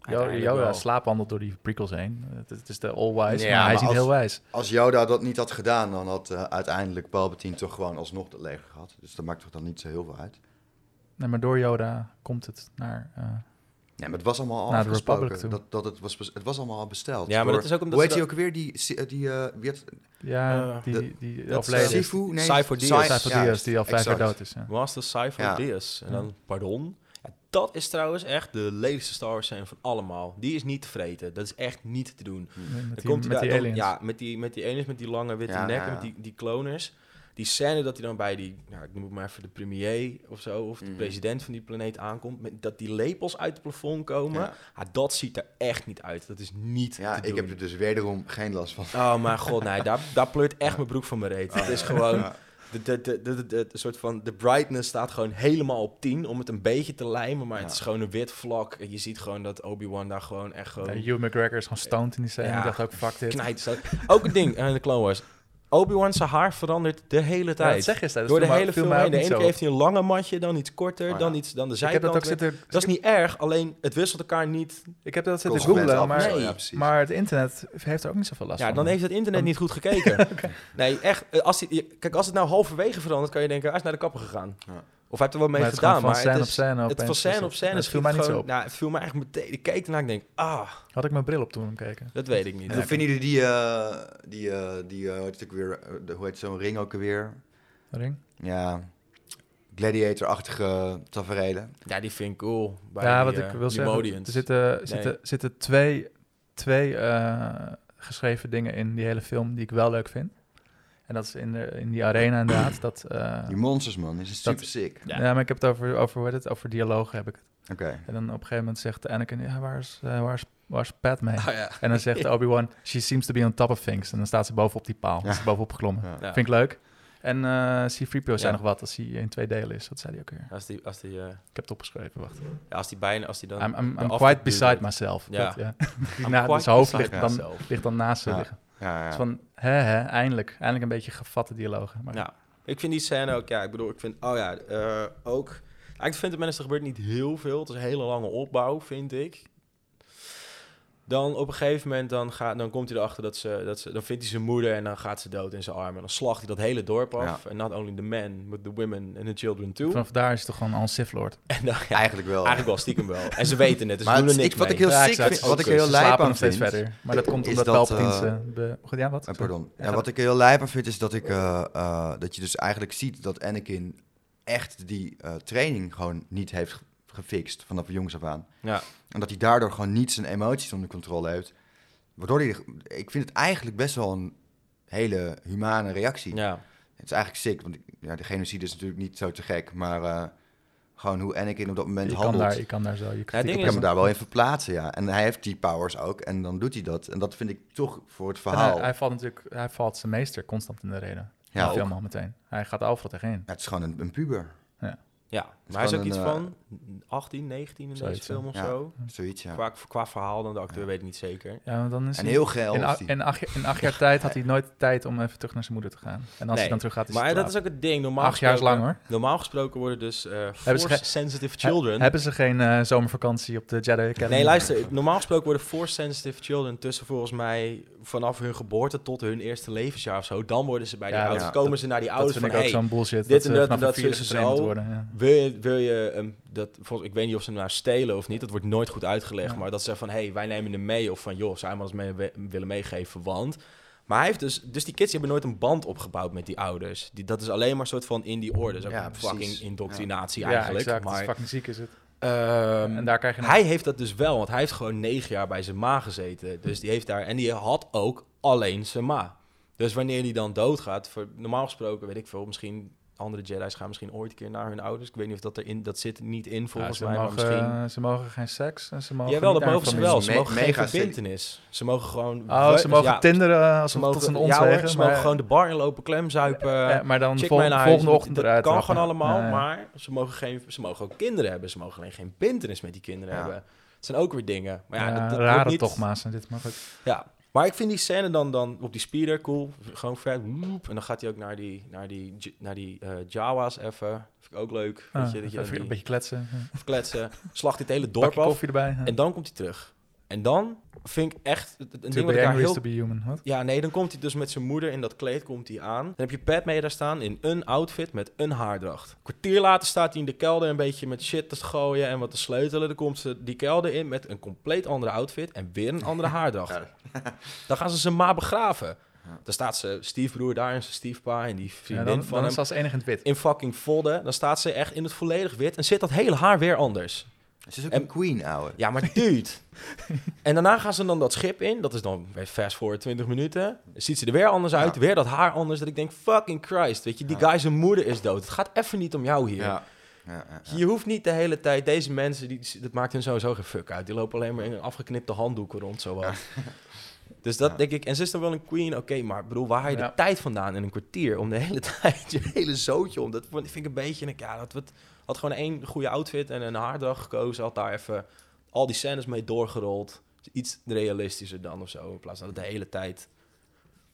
Wel. slaapwandelt door die prequels heen. Het, het is de all-wise, Ja, maar hij maar is niet als- heel wijs. Als Yoda dat niet had gedaan, dan had eh, uiteindelijk Palpatine toch gewoon alsnog dat leger gehad. Dus dat maakt toch dan niet zo heel veel uit. Nee, maar door Yoda komt het naar... eh, Ja, maar het was allemaal al afgesproken. Dat, dat het, was, het was allemaal al besteld. Ja, maar Door- dat is ook omdat Hoe ze heet die dat- ook weer? Die, eh, die, eh, wie had- ja, die, de- die dat. Sifu? Nee, Cypher. Cy- Cypher ja, Dyas, die al vijf jaar dood is. Ja. Master Cypher Ja. Dyas. En dan, pardon? Ja, dat is trouwens echt de lelijkste Star Wars scène van allemaal. Die is niet te vreten. Dat is echt niet te doen. Met Dan die, komt met hij die aliens. Ja, met die, met die aliens met die lange witte Ja, nekken, ja, met die, die kloners. Die scène dat hij dan bij die, ja, ik noem het maar even de premier of zo, of de Mhm. president van die planeet aankomt, met, dat die lepels uit het plafond komen. Ja. Ja, dat ziet er echt niet uit. Dat is niet Ja, te ik doen. heb er dus wederom geen last van. Oh mijn god, nee, daar, daar pleurt echt mijn broek van mijn reet. Het is gewoon, Ja. de, de, de, de, de, de- de soort van, de brightness staat gewoon helemaal op 10 om het een beetje te lijmen, maar het is gewoon een wit vlak. En je ziet gewoon dat Obi-Wan daar gewoon echt gewoon Ja, Hugh McGregor is gewoon stoned in die scène. Ja. Ik dacht ook, fuck dit. knijt. Ook een ding eh, in de Clone Wars. Obi-Wan zijn haar verandert de hele Ja, tijd. dat zeg je steeds. Door de hele film heen. De ene keer heeft hij een lange matje, dan iets korter, Oh, ja. dan, iets, dan de Ik heb dat zijkant. ook zitten... Dat is niet erg, alleen het wisselt elkaar niet. Ik heb dat zitten googlen, maar, nee, ja, maar het internet heeft er ook niet zoveel last Ja, van. dan heeft het internet Dan- niet goed gekeken. [laughs] Nee, echt. eh, Als die, je- kijk, als het nou halverwege verandert, kan je denken, hij is naar de kapper gegaan. Ja. Of hij heeft er wel mee Maar het gedaan. Maar scène het, op is, scène het van scène dus op scène. dat schiet viel mij het niet zo op. Nou, het viel me eigenlijk meteen. Ik keek ernaar en ik denk, ah, Had ik mijn bril op toen hem keken. dat weet ik niet. En dan vinden jullie die, eh, die, eh, die eh, hoe heet het ook weer, eh, de- hoe heet zo'n ring ook weer? Ring? Ja, gladiator-achtige tafereelen. Ja, die vind ik cool. Bij ja, die, wat eh, ik wil die zeggen, Modians. er zitten, zitten, zitten twee, twee eh, geschreven dingen in die hele film die ik wel leuk vind. En dat is in, de, in die arena inderdaad. Dat, eh, Die monsters, man, is Dat- super sick. Ja. ja. maar ik heb het over, over, hoe het, over dialogen heb ik het. Oké. En dan op een gegeven moment zegt Anakin, ja, waar is, eh, waar is, waar is Padme? Ah, ja. En dan zegt [laughs] Obi-Wan, she seems to be on top of things. En dan staat ze bovenop die paal. Ja. Ja. Is ze bovenop geklommen. Ja. Ja. Vind ik leuk. En eh C-3PO zei Ja. nog wat als hij in twee delen is. Wat zei hij ook weer? Als die, als die, eh, Ik heb het opgeschreven, wacht. ja, als die bijna, als die dan... I'm, I'm, quite beside myself. Ja. Dat, ja. I'm [laughs] Na, quite zijn hoofd beside ligt dan, ligt dan naast ze liggen. Ja. Dus van, hè, hè, eindelijk. Eindelijk een beetje gevatte dialogen. Maar Ja, ik vind die scène ook, ja, ik bedoel, ik vind, oh ja, eh, ook... Eigenlijk vind ik er gebeurt niet heel veel. Het is een hele lange opbouw, vind ik. Dan op een gegeven moment dan gaat, dan komt hij erachter dat ze, dat ze... Dan vindt hij zijn moeder en dan gaat ze dood in zijn armen. En dan slacht hij dat hele dorp af. En not only the men, but the women and the children too. Vanaf daar is het toch gewoon al een Sith Lord. [laughs] En dan, ja, Eigenlijk wel. eigenlijk wel stiekem wel. En ze weten het, dus Maar ze doen er niks ik- wat mee. ik heel Ja, sick exact. vind, wat ik heel Ze lijp aan vind... verder. Maar dat [laughs] komt omdat dat, Palpatine eh, ze... be- Goed, ja, wat? Eh, pardon. Ja, wat ik er heel lijp aan vind is dat, ik, eh, eh, dat je dus eigenlijk ziet dat Anakin echt die eh, training gewoon niet heeft gefixt vanaf jongs af aan. Ja. En dat hij daardoor gewoon niet zijn emoties onder controle heeft. Waardoor hij, ik vind het eigenlijk best wel een hele humane reactie. ja. Het is eigenlijk sick, want ja, de genocide is natuurlijk niet zo te gek, maar eh, gewoon hoe Anakin op dat moment je, kan handelt. daar, je kan daar zo je kritiek ding op Ik is- kan me daar wel in verplaatsen, ja. En hij heeft die powers ook, en dan doet hij dat. En dat vind ik toch voor het verhaal... Hij, hij valt natuurlijk, hij valt zijn meester constant in de reden. Ja, Ja, ook. film al meteen. Hij gaat overal tegenin. Ja, het is gewoon een, een puber, Ja, maar hij is ook iets van 18, 19 in Zoiets, deze film of ja. zo. zoiets, ja. Qua, qua verhaal dan de acteur weet ik niet zeker. Ja, want dan is En heel geil in, a- in, acht, jaar- in acht jaar tijd had hij [laughs] nooit tijd om even terug naar zijn moeder te gaan. En als Nee, hij dan terug gaat, is Maar dat is ook het ding. Normaal Acht jaar lang, hoor. Normaal gesproken worden dus eh ze force ge- sensitive laat. children. He- hebben ze geen eh, zomervakantie op de Jedi Academy? Nee, luister. Normaal gesproken worden force sensitive children tussen volgens mij vanaf hun geboorte tot hun eerste levensjaar of zo. Dan worden ze bij die Ja, ouders. ja, komen dat- ze naar die Dat ouders vind van ik ook hey, zo'n bullshit. dit dat en ze dat en dat, zo. Ja. Wil je, wil je ehm, dat, volgens, ik weet niet of ze hem nou stelen of niet, dat wordt nooit goed uitgelegd, Ja. maar dat ze van, hé, hey, wij nemen hem mee, of van, joh, zou je hem eens mee we- willen meegeven, want... Maar hij heeft dus, dus die kids die hebben nooit een band opgebouwd met die ouders. Die, dat is alleen maar een soort van in die orde. Ja, precies. fucking indoctrinatie Ja, eigenlijk. exact. Maar, fucking ziek is het. ehm, en daar krijg je een- hij heeft dat dus wel, want hij heeft gewoon negen jaar bij zijn ma gezeten. Dus die heeft daar, en die had ook alleen zijn ma. Dus wanneer die dan doodgaat, voor, normaal gesproken, weet ik veel, misschien andere Jedi's gaan misschien ooit een keer naar hun ouders. Ik weet niet of dat erin, dat zit niet in volgens Ja, mij, ze, maar mogen, misschien. ze mogen geen seks. En ze mogen Jawel, dat mogen ze wel. Ze Me- mogen geen verbintenis. Ze mogen gewoon... Oh, ze mogen ja, tinderen als ze mogen, tot ja, ons hoor, wegen. ze maar, mogen gewoon de bar inlopen, klemzuipen, maar dan vol- volgende ochtend dat eruit kan gewoon allemaal, Ja, ja. maar ze mogen, geen, ze mogen ook kinderen hebben. Ze mogen alleen geen bintenis met die kinderen Ja. hebben. Het zijn ook weer dingen. Maar ja, Ja, dat, dat rare niet, dogma's en dit mag ook. Ja, maar ik vind die scène dan, dan op die speeder cool. Gewoon vet. woep, En dan gaat hij ook naar die, naar die, naar die eh, Jawa's even. Vind ik ook leuk. Ah, weet je, dat je even een beetje kletsen. Even [laughs] kletsen. Slacht dit hele dorp af. koffie erbij. ja. En dan komt hij terug. En dan vind ik echt... Een ding wat ik daar is heel... to be human. Ja, nee, dan komt hij dus met zijn moeder in dat kleed komt hij aan. Dan heb je Padme daar staan in een outfit met een haardracht. Een kwartier later staat hij in de kelder een beetje met shit te gooien en wat te sleutelen. Dan komt ze die kelder in met een compleet andere outfit en weer een andere [laughs] haardracht. Dan gaan ze zijn ma begraven. Dan staat ze stiefbroer daar en zijn stiefpa en die Ja, vriendin dan, van dan hem is ze als enige in het wit. in fucking vodden. Dan staat ze echt in het volledig wit en zit dat hele haar weer anders. Ze is ook En- een queen, ouwe. Ja, maar [laughs] dude. en daarna gaan ze dan dat schip in. Dat is dan weer fast voor 20 minuten. Dan ziet ze er weer anders uit. Ja. Weer dat haar anders. Dat ik denk, fucking Christ. Weet je, die Ja. guy zijn moeder is dood. Het gaat even niet om jou hier. Ja. Je hoeft niet de hele tijd... Deze mensen, die, dat maakt hun sowieso geen fuck uit. Die lopen alleen maar in een afgeknipte handdoeken rond. Zo wat. [laughs] Dus dat denk ik... En ze is dan wel een queen. Oké, maar bedoel, waar haal je de tijd vandaan in een kwartier? Om de hele [laughs] tijd je hele zootje om. Dat vind ik een beetje... Ja, dat wat, had gewoon één goede outfit en een haardag gekozen. Had daar even al die scènes mee doorgerold. Iets realistischer dan of zo. In plaats van dat het de hele tijd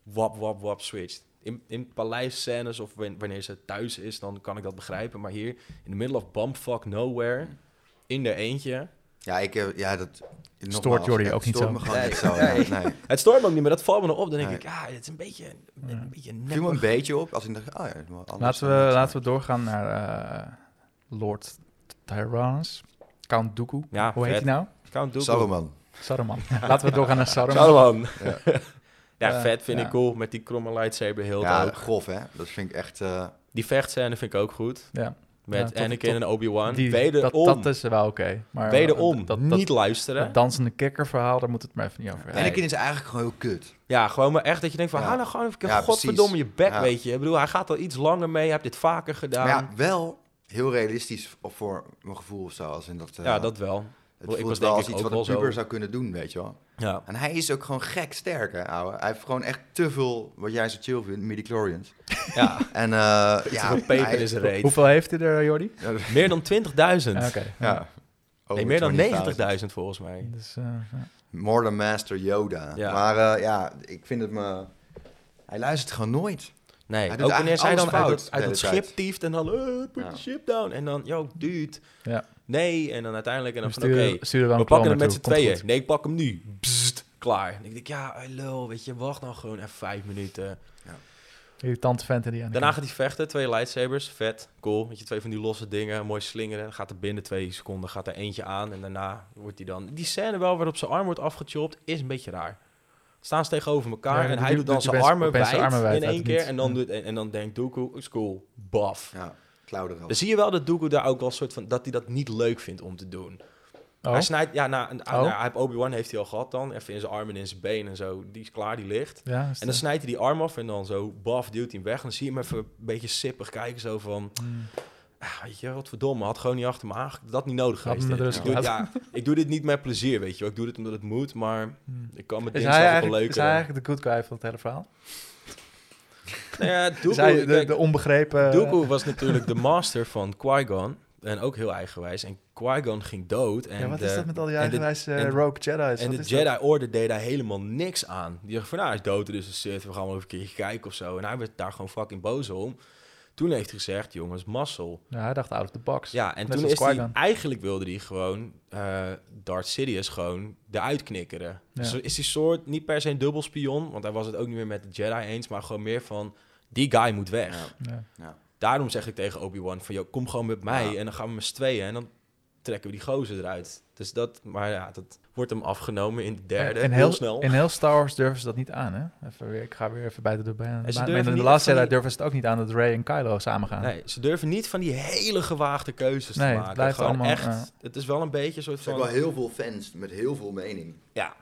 wap, wap, wap switcht. In, in paleisscènes of wan- wanneer ze thuis is, dan kan ik dat begrijpen. Maar hier, in the middle of bumfuck nowhere, in de eentje. Ja, ik, eh, ja, dat... Stoort Jordi ook niet zo? Nee. niet zo. Nee. ja, nee. [laughs] Het stoort me ook niet, maar dat valt me nog op. Dan denk Nee. ik, ja, het is een beetje, een, een beetje me een beetje op als ik dacht, oh ja, Laten we, laten we doorgaan naar eh, Lord Tyrannus. Count Dooku. Ja, Hoe heet hij nou? Count Dooku. Saruman. Saruman. [laughs] Laten we doorgaan naar [laughs] Saruman. Saruman. Ja. [laughs] Ja, Ja, vet vind ja. ik cool. Met die kromme lightsaber heel Ja, ook. grof hè. Dat vind ik echt... eh, Die vechtscène vind ik ook goed. Ja. Met Ja, tot- Anakin tot- en Obi-Wan. Die, Wederom. dat, dat is wel oké. maar Wederom. dat, dat, niet luisteren. dat dansende kikkerverhaal, daar moet het maar even niet over hebben. Anakin is eigenlijk gewoon heel kut. Ja, gewoon maar echt dat je denkt van, Ja. hou nou gewoon even Ja, godverdomme je bek, Ja. weet je. Ik bedoel, hij gaat al iets langer mee, hij heeft dit vaker gedaan. Maar ja, wel heel realistisch of voor mijn gevoel of zo. Als in dat, eh, dat wel. het ik voelt was wel denk als ik iets ook wat een puber zou kunnen doen, weet je wel. Ja. En hij is ook gewoon gek sterk, hè, ouwe. Hij heeft gewoon echt te veel, wat jij zo chill vindt, midichlorians. ja. [laughs] En eh ja, veel peper zijn reet. Hoeveel heeft hij er, Jordi? Ja, dat- Meer dan 20.000. Ja, Oké. ja. nee, meer dan 20.000. 90.000 volgens mij. Dus, eh, ja. More than Master Yoda. Ja. Maar eh, ja, ik vind het me... Hij luistert gewoon nooit. Nee, ook wanneer zij dan uit, dat- uit dat hele schip tieft en dan, eh, put Ja. the ship down. En dan, yo, dude, Ja. nee. En dan uiteindelijk en dan van, oké, wel we pakken hem met z'n tweeën. goed. Nee, ik pak hem nu. Klaar. En ik denk, ja, hey, lul, weet je, wacht nou gewoon even vijf minuten. Irritante vent in die. Daarna gaat hij vechten, twee lightsabers, vet, cool. Weet je, twee van die losse dingen, mooi slingeren. Gaat er binnen twee seconden, gaat er eentje aan en daarna wordt hij dan... Die scène wel waarop zijn arm wordt afgechopt, is een beetje raar. Staan ze tegenover elkaar Ja, en hij doet dan zijn armen armen wijd in één keer. En dan, Ja. doet, en, en dan denkt Dooku, is cool, baf. Ja. Dan zie je wel dat Dooku daar ook wel een soort van... dat hij dat niet leuk vindt om te doen. Oh, Hij snijdt, ja, na, na, Oh. na- heeft Obi-Wan heeft hij al gehad dan. Even in zijn armen en in zijn benen en zo. Die is klaar, die ligt. ja, En dan snijdt hij die arm af en dan zo, baf, duwt hij hem weg. En dan zie je hem even een beetje sippig kijken, zo van... Hmm. Ah, weet je, wat verdomme, had gewoon niet achter me aan. Dat niet nodig geweest. ik, doe, ja, ik doe dit niet met plezier, weet je wel. Ik doe dit omdat het moet, maar Hmm. ik kan met Is dingen wel eigenlijk, is leuker. hij eigenlijk de good guy van het hele verhaal? Nou ja, [laughs] hij Dooku, de, onbegrepen... Dooku was natuurlijk de master van Qui-Gon. En ook heel eigenwijs. En Qui-Gon ging dood. En ja, wat de, is dat met al die eigenwijze en de- rogue Jedi's? En de Jedi dat? Order deed daar helemaal niks aan. Die dacht van, nou, hij is dood, dus. We gaan wel even een keertje kijken of zo. En hij werd daar gewoon fucking boos om. Toen heeft hij gezegd, jongens, muscle. Ja, hij dacht out of the box. Ja, en Net toen is hij... Eigenlijk wilde hij gewoon eh Darth Sidious gewoon eruit knikkeren. Ja. Dus is die soort niet per se een dubbelspion. Want hij was het ook niet meer met de Jedi eens. Maar gewoon meer van, die guy moet weg. Ja. Ja. Daarom zeg ik tegen Obi-Wan van, joh, kom gewoon met mij. Ja. En dan gaan we met z'n tweeën. En dan trekken we die gozer eruit. Dus dat, maar ja, dat wordt hem afgenomen in de derde. in, heel, heel, snel. in heel Star Wars durven ze dat niet aan, hè? Even weer, ik ga weer even buiten de baan. En in de laatste van die- durven ze het ook niet aan dat Rey en Kylo samen gaan. Nee, ze durven niet van die hele gewaagde keuzes Nee, te het maken. blijft Gewoon allemaal, echt, het is wel een beetje een soort Er zijn van... wel heel veel fans met heel veel mening. Ja,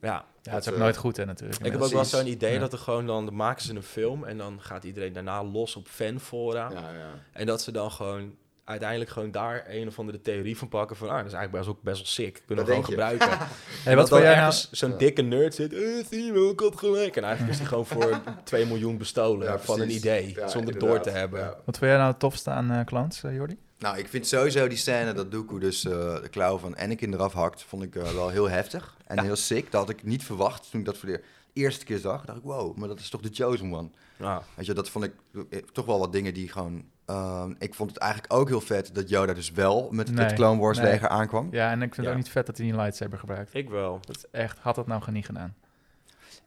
ja. Ja, het is ook nooit goed, hè, natuurlijk. Ik heb ook wel zo'n idee Ja. dat er gewoon dan, dan maken ze een film en dan gaat iedereen daarna los op fanfora. Ja, ja. En dat ze dan gewoon uiteindelijk gewoon daar een of andere theorie van pakken van, ah, dat is eigenlijk best, ook best wel sick. Kunnen we gewoon je. gebruiken. [laughs] Hey, En wat vond jij nou... ergens zo'n dikke nerd zit, eh, zie je wel, ik had gelijk. En eigenlijk is hij gewoon voor [laughs] 2 miljoen bestolen Ja, van een idee, Ja, zonder inderdaad. door te hebben. Ja. Wat vond jij nou het tofste aan eh Clones, eh, Jordi? Nou, ik vind sowieso die scène dat Dooku dus eh, de klauw van Anakin eraf hakt, vond ik wel heel heftig en Ja. heel sick. Dat had ik niet verwacht toen ik dat voor de eerste keer zag. dacht ik, wow, maar dat is toch de Chosen One. Ja. Weet je, dat vond ik eh, toch wel wat dingen die gewoon... ehm, ik vond het eigenlijk ook heel vet dat Yoda dus wel met Nee, het Clone Wars nee. leger aankwam. Ja, en ik vind het ook niet vet dat hij een lightsaber gebruikt. Ik wel. Dat is echt, had dat nou niet gedaan.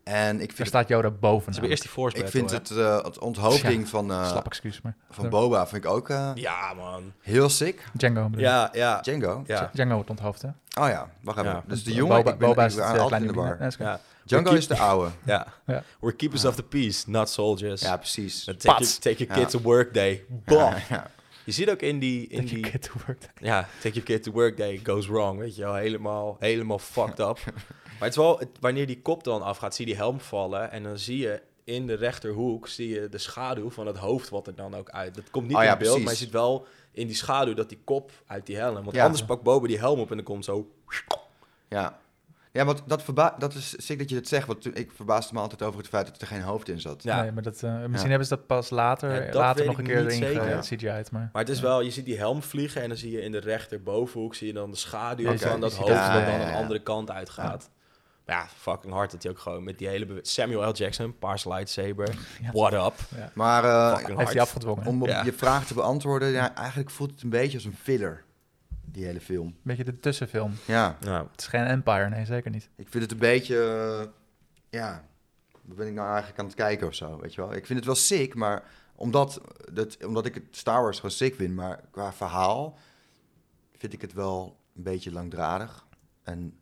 En ik Daar vind, het, staat Yoda boven. Ze eerst die force ik vind het, eh, het onthoofding van, eh, Slap excuus, maar... van Boba vind ik ook eh, Ja, man. heel sick. Django. Ja, ja. Django? Ja. Django wordt onthoofd, hè? Oh ja, wacht even. Ja. Dus de jongen, Boba, ik ben, Boba ik is ben het altijd in kleine de bar. Nee, is goed. ja. Django is de oude. [laughs] Ja. Ja. We're keepers of the peace, not soldiers. Ja, precies. Take, your, take your kid to work day. Bam. Ja, ja. Je ziet ook in die... In je die kid to work. ja, take your kid to work day goes wrong. Weet je wel, helemaal, helemaal fucked up. [laughs] Maar het is wel, het- wanneer die kop dan afgaat, zie je die helm vallen. En dan zie je in de rechterhoek zie je de schaduw van het hoofd wat er dan ook uit. Dat komt niet Oh ja, in beeld, precies. maar je ziet wel in die schaduw dat die kop uit die helm. Want Ja. anders pakt Boba die helm op en dan komt zo... Ja. Ja, want dat, verba dat is sick dat je het zegt, want ik verbaasde me altijd over het feit dat er geen hoofd in zat. Ja. Nee, maar dat, eh, misschien Ja. hebben ze dat pas later, Ja, dat later nog een keer erin zeker. ge- CGI'd. Maar, Maar het is wel, je ziet die helm vliegen en dan zie je in de rechterbovenhoek zie je dan de schaduw van dat hoofd dat- dat Ja, dan ja, een ja. andere kant uitgaat. Ja, fucking hard dat hij ook gewoon met die hele... Samuel L. Jackson, paars lightsaber, [laughs] Ja. what up? ja. Maar eh, Fucking Heeft hij afgedwongen. om op Ja. je vraag te beantwoorden, ja, eigenlijk voelt het een beetje als een filler, die hele film. Een beetje de tussenfilm. Ja, Ja. Het is geen Empire, nee, zeker niet. ik vind het een beetje, eh, ja, wat ben ik nou eigenlijk aan het kijken of zo, weet je wel. Ik vind het wel sick, maar omdat, dat, omdat ik het Star Wars gewoon sick vind, maar qua verhaal vind ik het wel een beetje langdradig en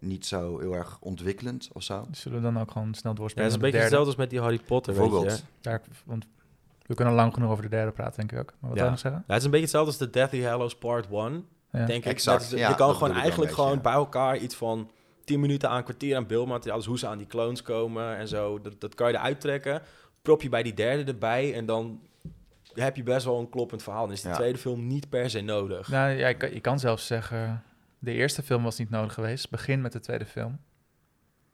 niet zo heel erg ontwikkelend of zo. Dus zullen we dan ook gewoon snel Ja, doorspelen het is een beetje derde? hetzelfde als met die Harry Potter, weet je. Bijvoorbeeld. Ja, ik- want we kunnen lang genoeg over de derde praten, denk ik ook. Maar wat Ja. wil je nog zeggen? Ja, het is een beetje hetzelfde als de Deathly Hallows Part 1, Ja. Denk ik. Exact, Dat je kan gewoon eigenlijk gewoon bij elkaar iets van 10 minuten aan een kwartier aan beeldmateriaal, dus hoe ze aan die clones komen en zo, dat, dat kan je eruit trekken. Prop je bij die derde erbij en dan heb je best wel een kloppend verhaal. Dan is die Ja. tweede film niet per se nodig. Nou, ja, je, kan, je kan zelfs zeggen, de eerste film was niet nodig geweest. Begin met de tweede film.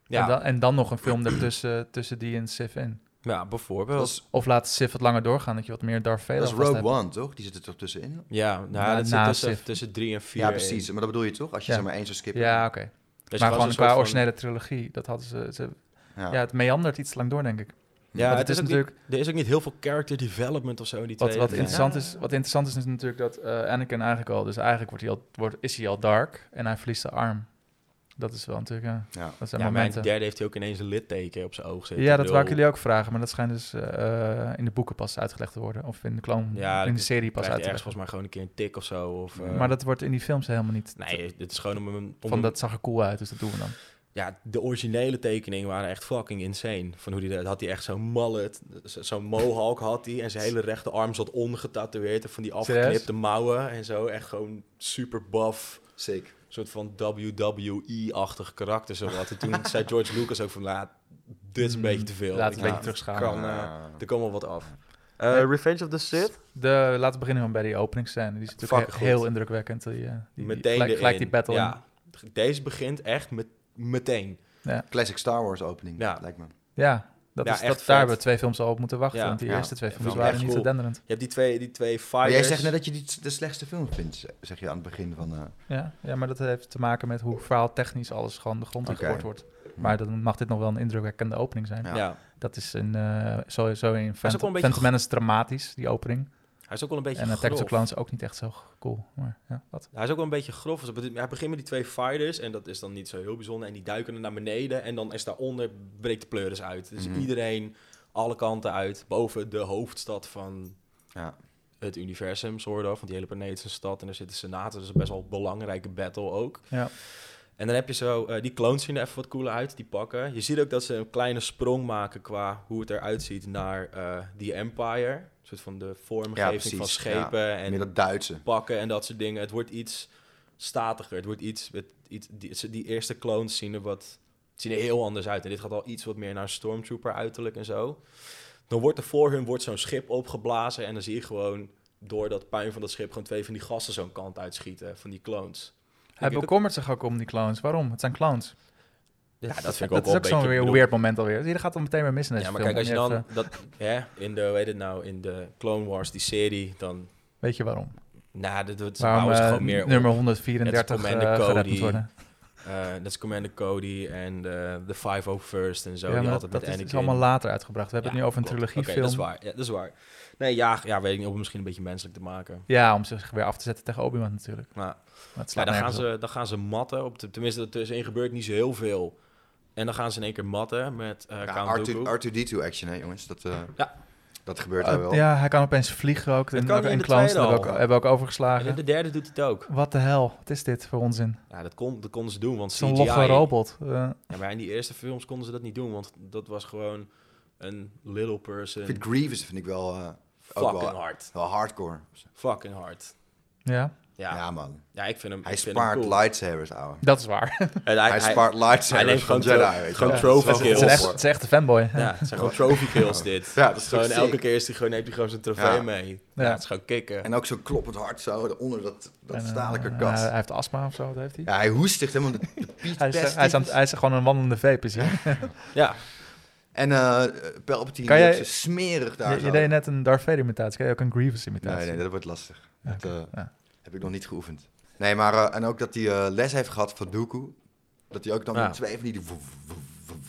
Ja, En, dan, en dan nog een film ertussen tussen die en Sif in. Ja bijvoorbeeld. Is, Of laat Sif wat langer doorgaan, dat je wat meer Darth Vader dat is Rogue hebt. One, toch? Die zit er toch tussenin? ja, nou, Na- dat zit tussen, tussen drie en vier. Ja, in. precies. Maar dat bedoel je toch? Als je Ja. zeg maar één zou skippen. Ja, oké. Dus Maar gewoon een qua van- originele trilogie, dat hadden ze, ze... Ja. Ja, het meandert iets te lang door, denk ik. Ja, het is, natuurlijk... er is ook niet heel veel character development of zo in die Wat, tweede wat, interessant Ja. is, wat interessant is, is natuurlijk dat eh Anakin eigenlijk al... Dus eigenlijk wordt hij al, wordt, is hij al dark en hij verliest zijn arm. Dat is wel natuurlijk, ja. Ja. Dat zijn Ja, momenten. de derde heeft hij ook ineens een litteken op zijn oog zitten. Ja, dat wou ik jullie ook vragen, maar dat schijnt dus eh, in de boeken pas uitgelegd te worden. Of in de clone, Ja, in de serie pas uitgelegd. ergens volgens mij gewoon een keer een tik of zo. Of, eh, Maar dat wordt in die films helemaal niet. Nee, dit is gewoon om een... Om van dat zag er cool uit, dus dat doen we dan. Ja, de originele tekeningen waren echt fucking insane. Van hoe die dat had hij echt zo'n mullet, zo- zo'n mohawk had hij en zijn hele rechterarm zat ongetatoeëerd en van die afgeknipte mouwen en zo echt gewoon super buff, Zeker. Soort van WWE-achtig karakter zo wat. En toen [laughs] zei George Lucas ook van, laat, dit is een Mm, beetje te veel. laat het Ik een beetje terugschalen. Kan, eh, Ah. er komt wel wat af. Eh, Revenge of the Sith? De, laten we beginnen gewoon bij die openingsscène. Die is natuurlijk heel indrukwekkend. Die, eh, die, Meteen gelijk, gelijk die battle. Ja, deze begint echt met, meteen. Classic Star Wars opening, Ja. lijkt me. Ja, dat Ja, is, dat, daar hebben we twee films al op moeten wachten. Ja. Want die Ja. eerste twee films waren niet zo cool. denderend. Je hebt die twee, die twee fighters. Maar jij zegt net dat je die de slechtste film vindt, zeg je aan het begin van... eh, Ja, ja, maar dat heeft te maken met hoe verhaaltechnisch alles gewoon de grond Oké. ingeboord wordt. Maar dan mag dit nog wel een indrukwekkende opening zijn. Ja. Ja. Dat is een, eh, sowieso in Phantom, Phantom Menace dramatisch, die opening. Hij is ook wel een beetje En Attack grof. Clones ook niet echt zo cool. Maar ja, wat? Hij is ook wel een beetje grof. Het- Hij begint met die twee fighters en dat is dan niet zo heel bijzonder. En die duiken er naar beneden en dan is daaronder breekt de pleuris uit. Dus Mhm. iedereen, alle kanten uit, boven de hoofdstad van ja. het universum, soort of. Want die hele planeet is een stad en er zit een senator. Dus een best wel een belangrijke battle ook. Ja. En dan heb je zo, eh, die clones zien er even wat cooler uit, die pakken. Je ziet ook dat ze een kleine sprong maken qua hoe het eruit ziet naar eh die Empire. Een soort van de Ja, vormgeving van schepen en Meer dat Duitse. pakken en dat soort dingen. Het wordt iets statiger. Het wordt iets, met iets die, die eerste clones zien er wat zien er heel anders uit. En dit gaat al iets wat meer naar stormtrooper uiterlijk en zo. Dan wordt er voor hun wordt zo'n schip opgeblazen en dan zie je gewoon door dat puin van dat schip gewoon twee van die gassen zo'n kant uitschieten van die clones. Hij bekommert zich ook om die clowns. Waarom? Het zijn clowns. Ja, dat vind ik dat ook is een zo'n weer weird moment alweer. Hier gaat dan meteen weer mis in deze Ja, maar film. kijk, als je dan... even- Dat, ja, in de, heet het nou, in de Clone Wars, die serie, dan... weet je waarom? Nou, dat, dat Waarom eh, gewoon meer nummer Het 134 is uh, Commander gered Cody. worden. Eh, dat is Commander Cody en de, de 501st en zo. Ja, die altijd dat met is, Anakin. is allemaal later uitgebracht. We hebben Ja, het nu over een trilogiefilm. Oké, dat is waar. Ja, dat is waar. Nee, ja, ja, weet ik niet. Om misschien een beetje menselijk te maken. Ja, om zich weer af te zetten tegen Obi-Wan natuurlijk. Maar Maar het ja, dan, gaan op. ze, dan gaan ze matten. Op de, tenminste, er tussenin gebeurt niet zo heel veel. En dan gaan ze in één keer matten met eh Ja, Count R2, Dooku. R2D2 action, hè jongens. Dat, eh, Ja. dat gebeurt Uh, daar wel. ja, hij kan opeens vliegen ook. Dat kan in clowns hebben we, ook, hebben ook En overgeslagen. in de derde doet hij het ook. Wat de hel? Wat is dit voor onzin? Ja, dat, kon, dat konden ze doen, want Zo'n CGI... logge robot. Eh, Ja, maar in die eerste films konden ze dat niet doen, want dat was gewoon een little person. Ik vind Grievous vind ik wel, eh, ook fucking wel, hard. wel hardcore. Fucking hard. ja, Ja, Ja, ja. man. ik vind hem Hij spaart cool. lightsabers, ouwe. dat is waar. [laughs] En Hij, spaart lightsabers hij neemt van gewoon Jedi. tro- weet je gewoon wel. trophy kills. Het is echt, het is echt een fanboy. Ja, het zijn gewoon trophy kills dit. Ja, dat is gewoon elke keer is hij gewoon, heeft hij gewoon zijn trofee Ja. mee. Ja. Ja. het is gewoon kicken. En ook zo kloppend hard zo, onder dat, dat En, eh, stalen eh, karkas. hij heeft astma of zo, dat heeft hij. ja, hij hoest echt helemaal de, de [laughs] piet Hij is, hij, is aan, hij is gewoon een wandelende vape, is hij. [laughs] Ja, En eh Palpatine Kan die jij- smerig daar Je, deed net een Darth Vader imitatie. Kan je ook een Grievous imitatie? Nee, nee, dat wordt lastig. Heb ik nog niet geoefend. Nee, maar eh, en ook dat hij eh, les heeft gehad van Dooku. Dat hij ook dan Ja. met twee van die...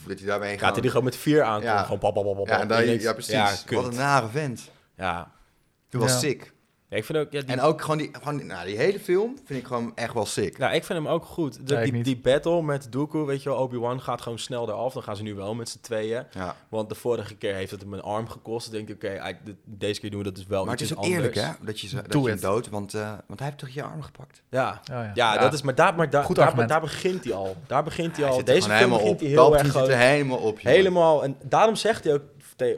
Dat hij daarmee gaat hij die gewoon met vier aankomen. Ja. Pap, pap, Ja, en dan, En je denkt, ja, precies. Ja, Wat een nare vent. Ja. Toen was sick. Ja, ik vind ook... Ja, die, En ook gewoon die, gewoon, die- nou, die hele film vind ik gewoon echt wel sick. Ja, ik vind hem ook goed. De, ik die, niet. die battle met Dooku, weet je wel, Obi-Wan gaat gewoon snel eraf. Dan gaan ze nu wel met z'n tweeën. Ja. Want de vorige keer heeft het hem een arm gekost. Dan denk ik, oké, de- deze keer doen we dat dus wel Maar het is iets ook eerlijk, anders. hè? Dat je, ze, dat Doe je hem het. dood, want, eh, want hij heeft toch je arm gepakt? Ja. Oh, ja. Ja, dat is, maar daar, maar daar, Goed daar, argument. daar begint hij al. Daar begint hij Hij al. zit er Deze gewoon film helemaal begint op. hij heel erg Palpatine zit gewoon er helemaal op. helemaal. En daarom zegt hij ook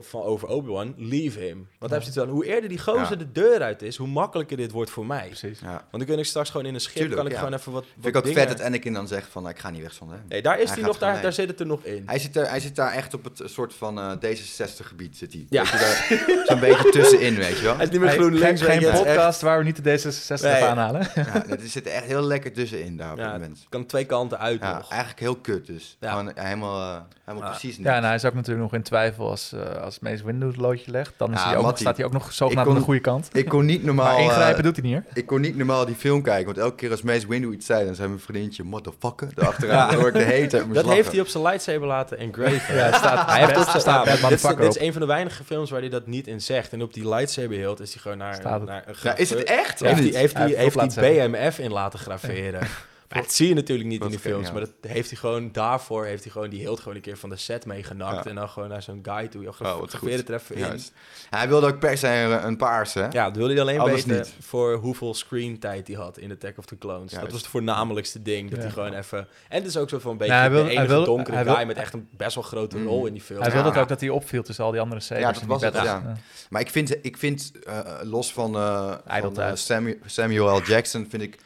van over Obi-Wan, leave him. Want hij heeft zoiets van, hoe eerder die gozer Ja. de deur uit is, hoe makkelijker dit wordt voor mij. Precies. Ja. Want dan kan ik straks gewoon in een schip, Tuurlijk, kan ik ja. gewoon even wat, wat Vind ik ook dingen... vet dat Anakin dan zegt van, nou, ik ga niet weg zonder hem. Nee, daar is Hij nog, daar, daar zit het er nog in. Hij zit, er, hij zit daar echt op het eh, soort van eh, D66-gebied zit hij. Ja. Weet je, daar- Zo'n beetje tussenin, weet je wel. [laughs] Hij is niet meer Hey, GroenLinks, geen het echt- podcast waar we niet de D66 Nee. even aanhalen. Ja, er zit er echt heel lekker tussenin daar op Ja, het het moment. kan twee kanten uit eigenlijk heel kut dus. Ja. Gewoon eh, helemaal, helemaal Ja. precies niet. Ja, en hij is ook natuurlijk nog in twijfel als, eh als Mace Windu het loodje legt. Dan is Ja, hij ook Mattie. staat hij ook nog zogenaamd kon- aan de goede kant. Ik kon niet [laughs] normaal... maar ingrijpen eh, doet hij niet hoor. ik kon niet normaal die film kijken, want elke keer als Mace Windu iets zei, dan zei mijn vriendje, motherfucker, daarachteraan. Dan hoor ik de hete Dat heeft hij op zijn lightsaber laten engraven. Ja, het staat, [laughs] Hij heeft ja, bad dit, is, motherfucker dit is op. een van de weinige films waar hij dat niet in zegt. En op die lightsaber hield is hij gewoon naar, het. naar een Ja, is het echt? Heeft hij, heeft Hij hij, heeft heeft het hij op laten BMF in laten graveren. [laughs] Maar dat zie je natuurlijk niet in Dat die films, maar dat heeft hij gewoon daarvoor, heeft hij gewoon die hield gewoon een keer van de set meegenakt Ja. en dan gewoon naar zo'n guy toe. Joh, Oh, wat graveer goed. het even in. Juist. Hij wilde ook per se een, een paarse, hè? Ja, dat wilde hij alleen Anders weten niet. voor hoeveel screen tijd hij had in Attack of the Clones. Juist. Dat was het voornamelijkste ding, dat Ja. hij gewoon even... En het is ook zo van een beetje hij wil- de hij enige wil- donkere hij guy wil- met echt een best wel grote Mm. rol in die film. Hij wilde Ja. ook dat hij opviel tussen al die andere sabers. Ja, dat was het, ja. Maar ik vind, ik vind eh, los van, eh, van eh, Samuel, Samuel L. Jackson, vind ik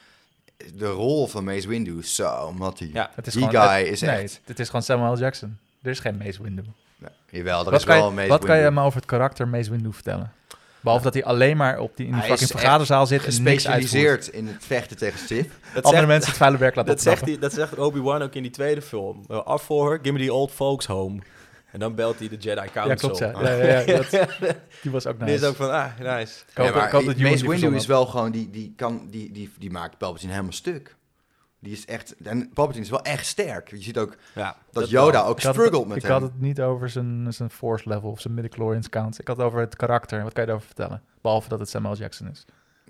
de rol van Mace Windu zo mattie. Ja, Het is Die gewoon, guy het- is nee, echt... het is gewoon Samuel L. Jackson. Er is geen Mace Windu. Nee, jawel, er Wat, is kan wel je, een Mace wat kan je me over het karakter Mace Windu vertellen? Behalve dat hij alleen maar op die, in die Hij fucking vergaderzaal zit en niks uitvoert. Gespecialiseerd in het vechten tegen Sith. [laughs] dat Andere zegt, mensen het vuile werk laten dat zegt, hij, dat zegt Obi-Wan ook in die tweede film. Uh, Up for her, give me the old folks home. En dan belt hij de Jedi Council. Ja, klopt, ja. ja, ja, ja, dat- [laughs] die was ook Die nice. is ook van, ah, nice. Ik maar ik hoop dat Mace die Windu is wel gewoon, die, die, kan, die, die, die maakt Palpatine helemaal stuk. Die is echt, en Palpatine is wel echt sterk. Je ziet ook Ja, dat Yoda wel. ook Ik struggelt met Ik hem. had het niet over zijn, zijn force level of zijn midichlorians count. Ik had het over het karakter. Wat kan je daarover vertellen? Behalve dat het Samuel Jackson is.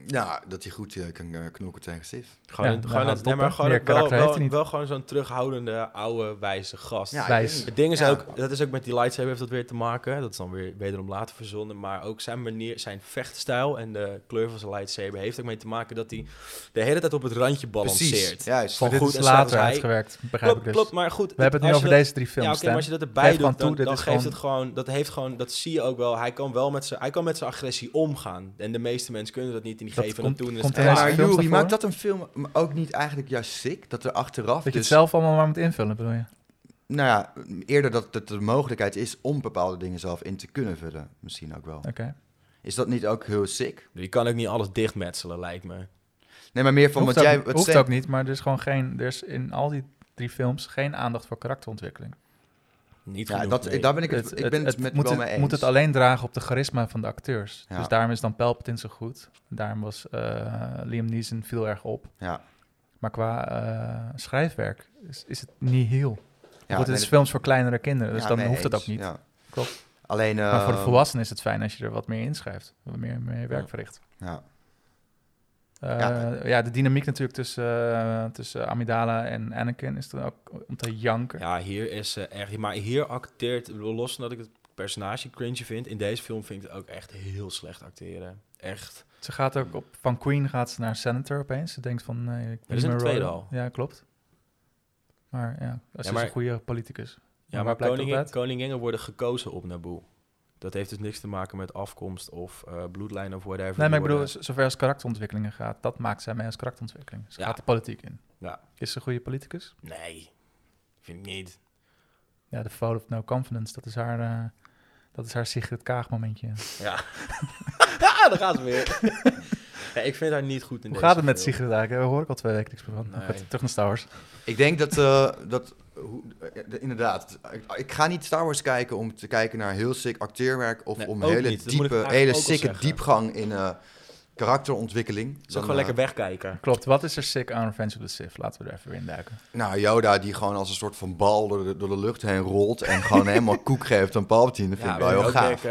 Ja, dat hij goed eh, kan eh, knokken tegen Sith. Gewoon, Ja, een- daar gewoon, het nee, maar gewoon Meer wel, wel, gewoon zo'n terughoudende, oude, wijze gast. Ja, Wijs. Het ding is Ja. ook, dat is ook met die lightsaber heeft dat weer te maken. Dat is dan weer wederom later verzonnen. Maar ook zijn manier, zijn vechtstijl en de kleur van zijn lightsaber heeft ook mee te maken dat hij de hele tijd op het randje balanceert. Precies, juist. Van goed is later hij- uitgewerkt, begrijp Klopt, ik dus. klopt, maar goed. We hebben het nu over dat- deze drie films, Ja, oké, maar als je dat erbij doet, dan, toe, geeft gewoon- het gewoon, dat heeft gewoon, dat zie je ook wel. Hij kan wel met zijn, hij kan met zijn agressie omgaan. En de meeste mensen kunnen dat niet die Dat geven komt- dat toen. is komt het in Ja, deze maar daarvoor? maakt dat een film ook niet eigenlijk juist sick? Dat er achteraf Dat je dus, het zelf allemaal maar moet invullen, bedoel je? nou ja, eerder dat het de mogelijkheid is om bepaalde dingen zelf in te kunnen vullen. Misschien ook wel. Oké. Is dat niet ook heel sick? Je kan ook niet alles dichtmetselen, lijkt me. Nee, maar meer van Hoeft, wat ook, jij... Wat hoeft ook niet, maar er is gewoon geen... Er is in al die drie films geen aandacht voor karakterontwikkeling. Niet Ja, genoeg, dat, nee. daar ben ik het, ik ben het, met moet, wel het, mee eens. moet het alleen dragen op de charisma van de acteurs. Ja. Dus daarom is dan Palpatine zo goed. Daarom was eh, Liam Neeson viel erg op. Ja. Maar qua eh, schrijfwerk is, is het niet heel. Ja, Goed, het nee, is films voor kleinere kinderen, dus ja, dan hoeft het ook niet. Ja. Klopt. Alleen... maar voor de eh, volwassenen is het fijn als je er wat meer inschrijft. Wat meer, meer werk Ja. verricht. Ja. Eh, Ja. ja. de dynamiek natuurlijk tussen, eh, tussen Amidala en Anakin is dan ook om te janken. Ja, hier is ze echt... Maar hier acteert... Los van dat ik het personage cringe vind... In deze film vind ik het ook echt heel slecht acteren. Echt. Ze gaat ook op, van Queen gaat ze naar Senator opeens. Ze denkt van, nee, ik Dat is in de mijn tweede al. Ja, klopt. Maar ja, ze is maar- een goede politicus. Ja, maar koningin, uit? koninginnen worden gekozen op Naboo. Dat heeft dus niks te maken met afkomst of eh, bloedlijn of whatever. Nee, maar ik bedoel, zover als karakterontwikkelingen gaat, dat maakt zij mee als karakterontwikkeling. Ze Ja. gaat de politiek in. Ja. Is ze een goede politicus? Nee, vind ik niet. Ja, de vote of no confidence, dat is haar, eh, dat is haar Sigrid Kaag momentje. Ja. [laughs] [laughs] ah, daar gaan ze weer. [laughs] ja, ik vind haar niet goed in Hoe deze gaat het met film. Sigrid eigenlijk? Daar hoor ik al twee weken niks meer van. Nee. Goed, terug naar Star Wars. Ik denk dat, eh, dat hoe, eh, inderdaad, ik, ik ga niet Star Wars kijken om te kijken naar heel sick acteerwerk of Nee, om hele niet. Diepe, hele sicke diepgang in eh, karakterontwikkeling. Dan, gewoon lekker wegkijken. Klopt, wat is er sick aan Revenge of the Sith? Laten we er even in duiken. Nou, Yoda die gewoon als een soort van bal door de, door de lucht heen rolt en gewoon [laughs] helemaal koek geeft aan Palpatine. Dat vind ik wel heel gaaf.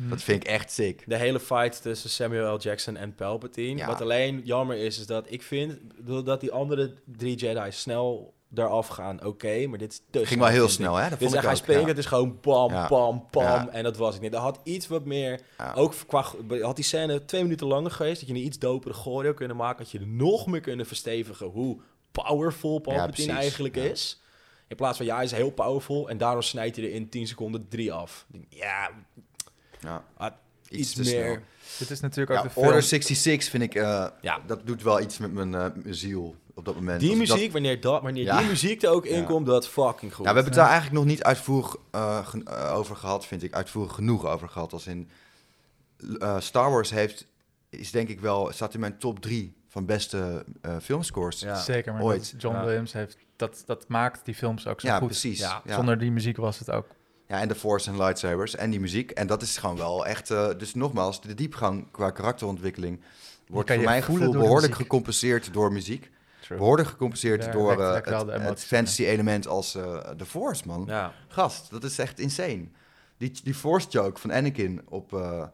Lekker. Dat vind ik echt sick. De hele fight tussen Samuel L. Jackson en Palpatine. Ja. Wat alleen jammer is, is dat ik vind dat die andere drie Jedi snel eraf gaan. Oké, maar dit is te Ging snel, wel heel snel, hè? Dat Dit vond ik ja. het is gewoon bam, Ja. bam, bam. Ja. En dat was ik niet. Er had iets wat meer, Ja. ook qua, had die scène twee minuten langer geweest, dat je een iets dopere choreo kunnen maken, had je er nog meer kunnen verstevigen hoe powerful Palpatine eigenlijk Ja. is. In plaats van, ja, hij is heel powerful en daardoor snijdt hij er in 10 seconden drie af. Ja, Ja. Ah, Iets, iets te meer. snel. Dit is natuurlijk Ja, ook de film... Order 66 vind ik, eh, Ja. dat doet wel iets met mijn, eh, mijn ziel op dat moment. Die Als ik dat- muziek, wanneer, dat, wanneer Ja. die muziek er ook in Ja. komt, dat fucking goed. Ja, we hebben het daar eigenlijk nog niet uitvoerig eh, over gehad, vind ik. Uitvoerig genoeg over gehad. Als in eh, Star Wars heeft, is denk ik wel, staat in mijn top drie van beste eh, filmscores. Ja. Zeker, maar Ooit. John Ja. Williams heeft... Dat, dat maakt die films ook zo Ja, goed. precies. Ja, Ja. Zonder die muziek was het ook... Ja, en de Force en lightsabers en die muziek. En dat is gewoon wel echt... eh, dus nogmaals, de diepgang qua karakterontwikkeling... wordt voor mijn gevoel behoorlijk muziek. gecompenseerd door muziek. True. Behoorlijk gecompenseerd Daar door eh, het, de het emoties fantasy element als eh de Force, man. Ja. Gast, dat is echt insane. Die, die force joke van Anakin op, eh,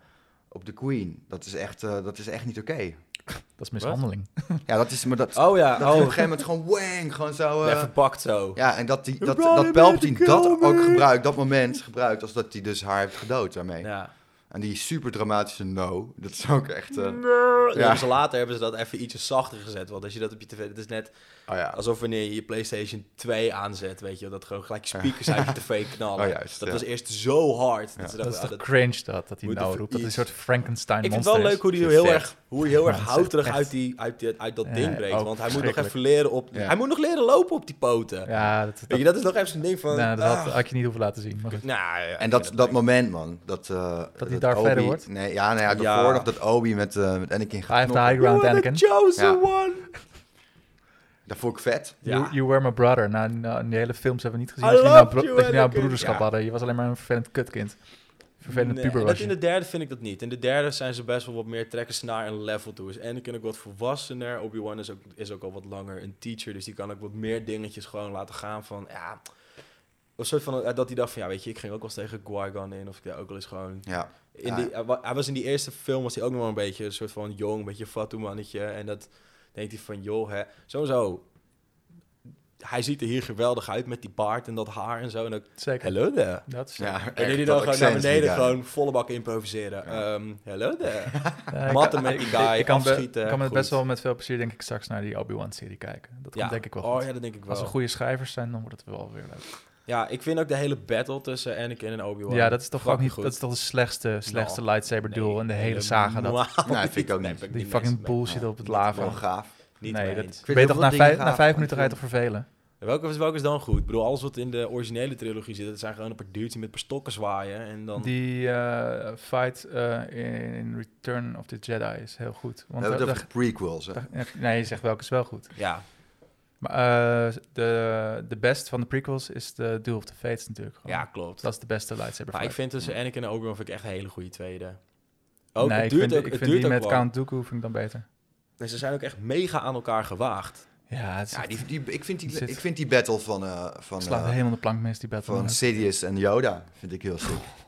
op de Queen, dat is echt, eh, dat is echt niet oké. [laughs] Dat is mishandeling. Ja, dat is... Maar dat, Oh ja, dat hij op een oh. gegeven moment gewoon wang, gewoon zo... eh, Ja, verpakt zo. ja, en dat, die, dat, dat Palpatine dat ook gebruikt, dat moment gebruikt, als dat hij dus haar heeft gedood daarmee. Ja. En die super dramatische no, dat is ook echt... eh, Ja. Later hebben ze dat even ietsje zachter gezet. Want als je dat op je tv... Het is net oh ja. alsof wanneer je je PlayStation 2 aanzet, weet je, dat gewoon gelijk je speakers uit je tv knallen. [laughs] Oh, juist, dat ja. was eerst zo hard. Ja. Dat Dat is ah, toch dat- cringe dat, dat hij nou roept. Dat hij een soort Frankenstein Ik vind het wel is. leuk hoe hij Vet. heel erg, hoe hij heel erg is houterig uit, die, uit, die, uit dat Ja, ding breekt. Want hij moet nog even leren op... Ja. Hij moet nog leren lopen op die poten. Ja, dat, Weet dat, je, dat is nog even zo'n ding van... nou, dat had, ah. had je niet hoeven laten zien. Maar. Nou, En dat, dat moment, man. Dat, eh hij Darth Vader Obi- wordt? Nee, ja, nee, ja, Ja. daarvoor nog dat Obi met, eh met Anakin gaat Hij heeft de high ground, You are the Anakin. chosen one. Dat vond ik vet. Ja. You, you were my brother. Nou, nou, in die hele films hebben we niet gezien I dat jullie nou, bro- dat nou broederschap Ja. hadden. Je was alleen maar een vervelend kutkind. Vervelend Nee, puber dat was in je. de derde vind ik dat niet. In de derde zijn ze best wel wat meer trekken ze naar een level toe. Is Anakin ook wat volwassener. Obi-Wan is ook, is ook al wat langer een teacher. Dus die kan ook wat meer dingetjes gewoon laten gaan van... Ja, een soort van, eh, dat hij dacht van... Ja, weet je, ik ging ook wel eens tegen Qui-Gon in. Of ik daar ook wel eens gewoon... Ja. In Ja. die, hij wa- hij was in die eerste film was hij ook nog wel een beetje... Een soort van jong, beetje fatu mannetje. En dat denkt hij van... Joh, hè, sowieso... Hij ziet er hier geweldig uit met die baard en dat haar en zo. En ook, Zeker. hello there. Dat is Ja, En jullie dan gewoon naar beneden gewoon volle bak improviseren. Ja. Ehm, hello there. [laughs] Ja, Matten met die guy, Ik kan, afschieten, ik kan met best wel met veel plezier denk ik straks naar die Obi-Wan-serie kijken. Dat ja. komt denk ik wel Oh ja, dat denk ik wel. Als er goede schrijvers zijn, dan wordt het wel weer leuk. Ja, ik vind ook de hele battle tussen Anakin en Obi-Wan. Ja, dat is toch ook niet... goed. Dat is toch de slechtste, slechtste Nou, lightsaber duel Nee, in de hele saga. Dat, Nee, vind ik ook niet. die niet fucking bullshit op het Niet lava. Wel gaaf. Niet nee, dat. Ik ben vind je heel toch na, vijf, na vijf minuten ik toch vervelen? Welke, is- welke is dan goed? Ik bedoel, alles wat in de originele trilogie zit, dat zijn gewoon een paar dudes die met een paar stokken zwaaien. En dan... Die eh, fight eh, in Return of the Jedi is heel goed. We Want hebben het daar- over de prequels, hè. nee, je zegt welke is wel goed. Ja, Maar eh, de, de best van de prequels is de Duel of the Fates natuurlijk. gewoon. ja, klopt. Dat is de beste lightsaber Maar ik fight. vind tussen Anakin en Obi-Wan vind ik echt een hele goede tweede. Ook, nee, het ik vind, ook, ik het vind duurt die ook met. Count Dooku vind ik dan beter. Nee, ze zijn ook echt mega aan elkaar gewaagd. Ja, het die, die, ik, vind die, zit- ik vind die battle van, eh van, slaat eh, helemaal de plank mis, die battle. van. Sidious en Yoda vind ik heel sick. [laughs]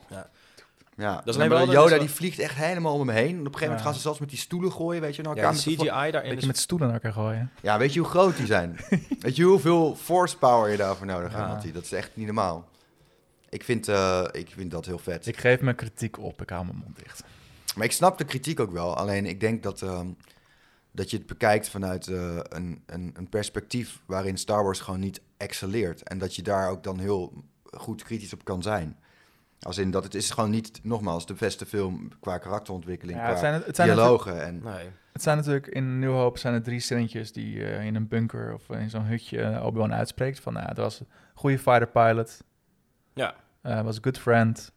Ja. Ja, is maar wel- dat wel- die vliegt echt helemaal om hem heen. En op een gegeven moment Ja. gaan ze zelfs met die stoelen gooien, weet je, naar Ja, elkaar. de CGI daarin Beetje is... met stoelen naar elkaar gooien. Ja, weet je hoe groot die zijn? [laughs] weet je hoeveel force power je daarvoor nodig hebt? Ja. Dat is echt niet normaal. Ik vind, eh, ik vind dat heel vet. Ik geef mijn kritiek op, ik hou mijn mond dicht. Maar ik snap de kritiek ook wel. Alleen ik denk dat, ehm, dat je het bekijkt vanuit eh, een, een, een perspectief waarin Star Wars gewoon niet excelleert. En dat je daar ook dan heel goed kritisch op kan zijn. Als in dat het is gewoon niet, nogmaals, de beste film qua karakterontwikkeling, Ja, qua het, zijn, het, dialogen. En, Nee. het zijn natuurlijk in New Hope zijn er drie zinnetjes die eh, in een bunker of in zo'n hutje eh, Obi-Wan uitspreekt. Van, nou, dat was een goede fighter pilot, Ja. eh, was a good friend,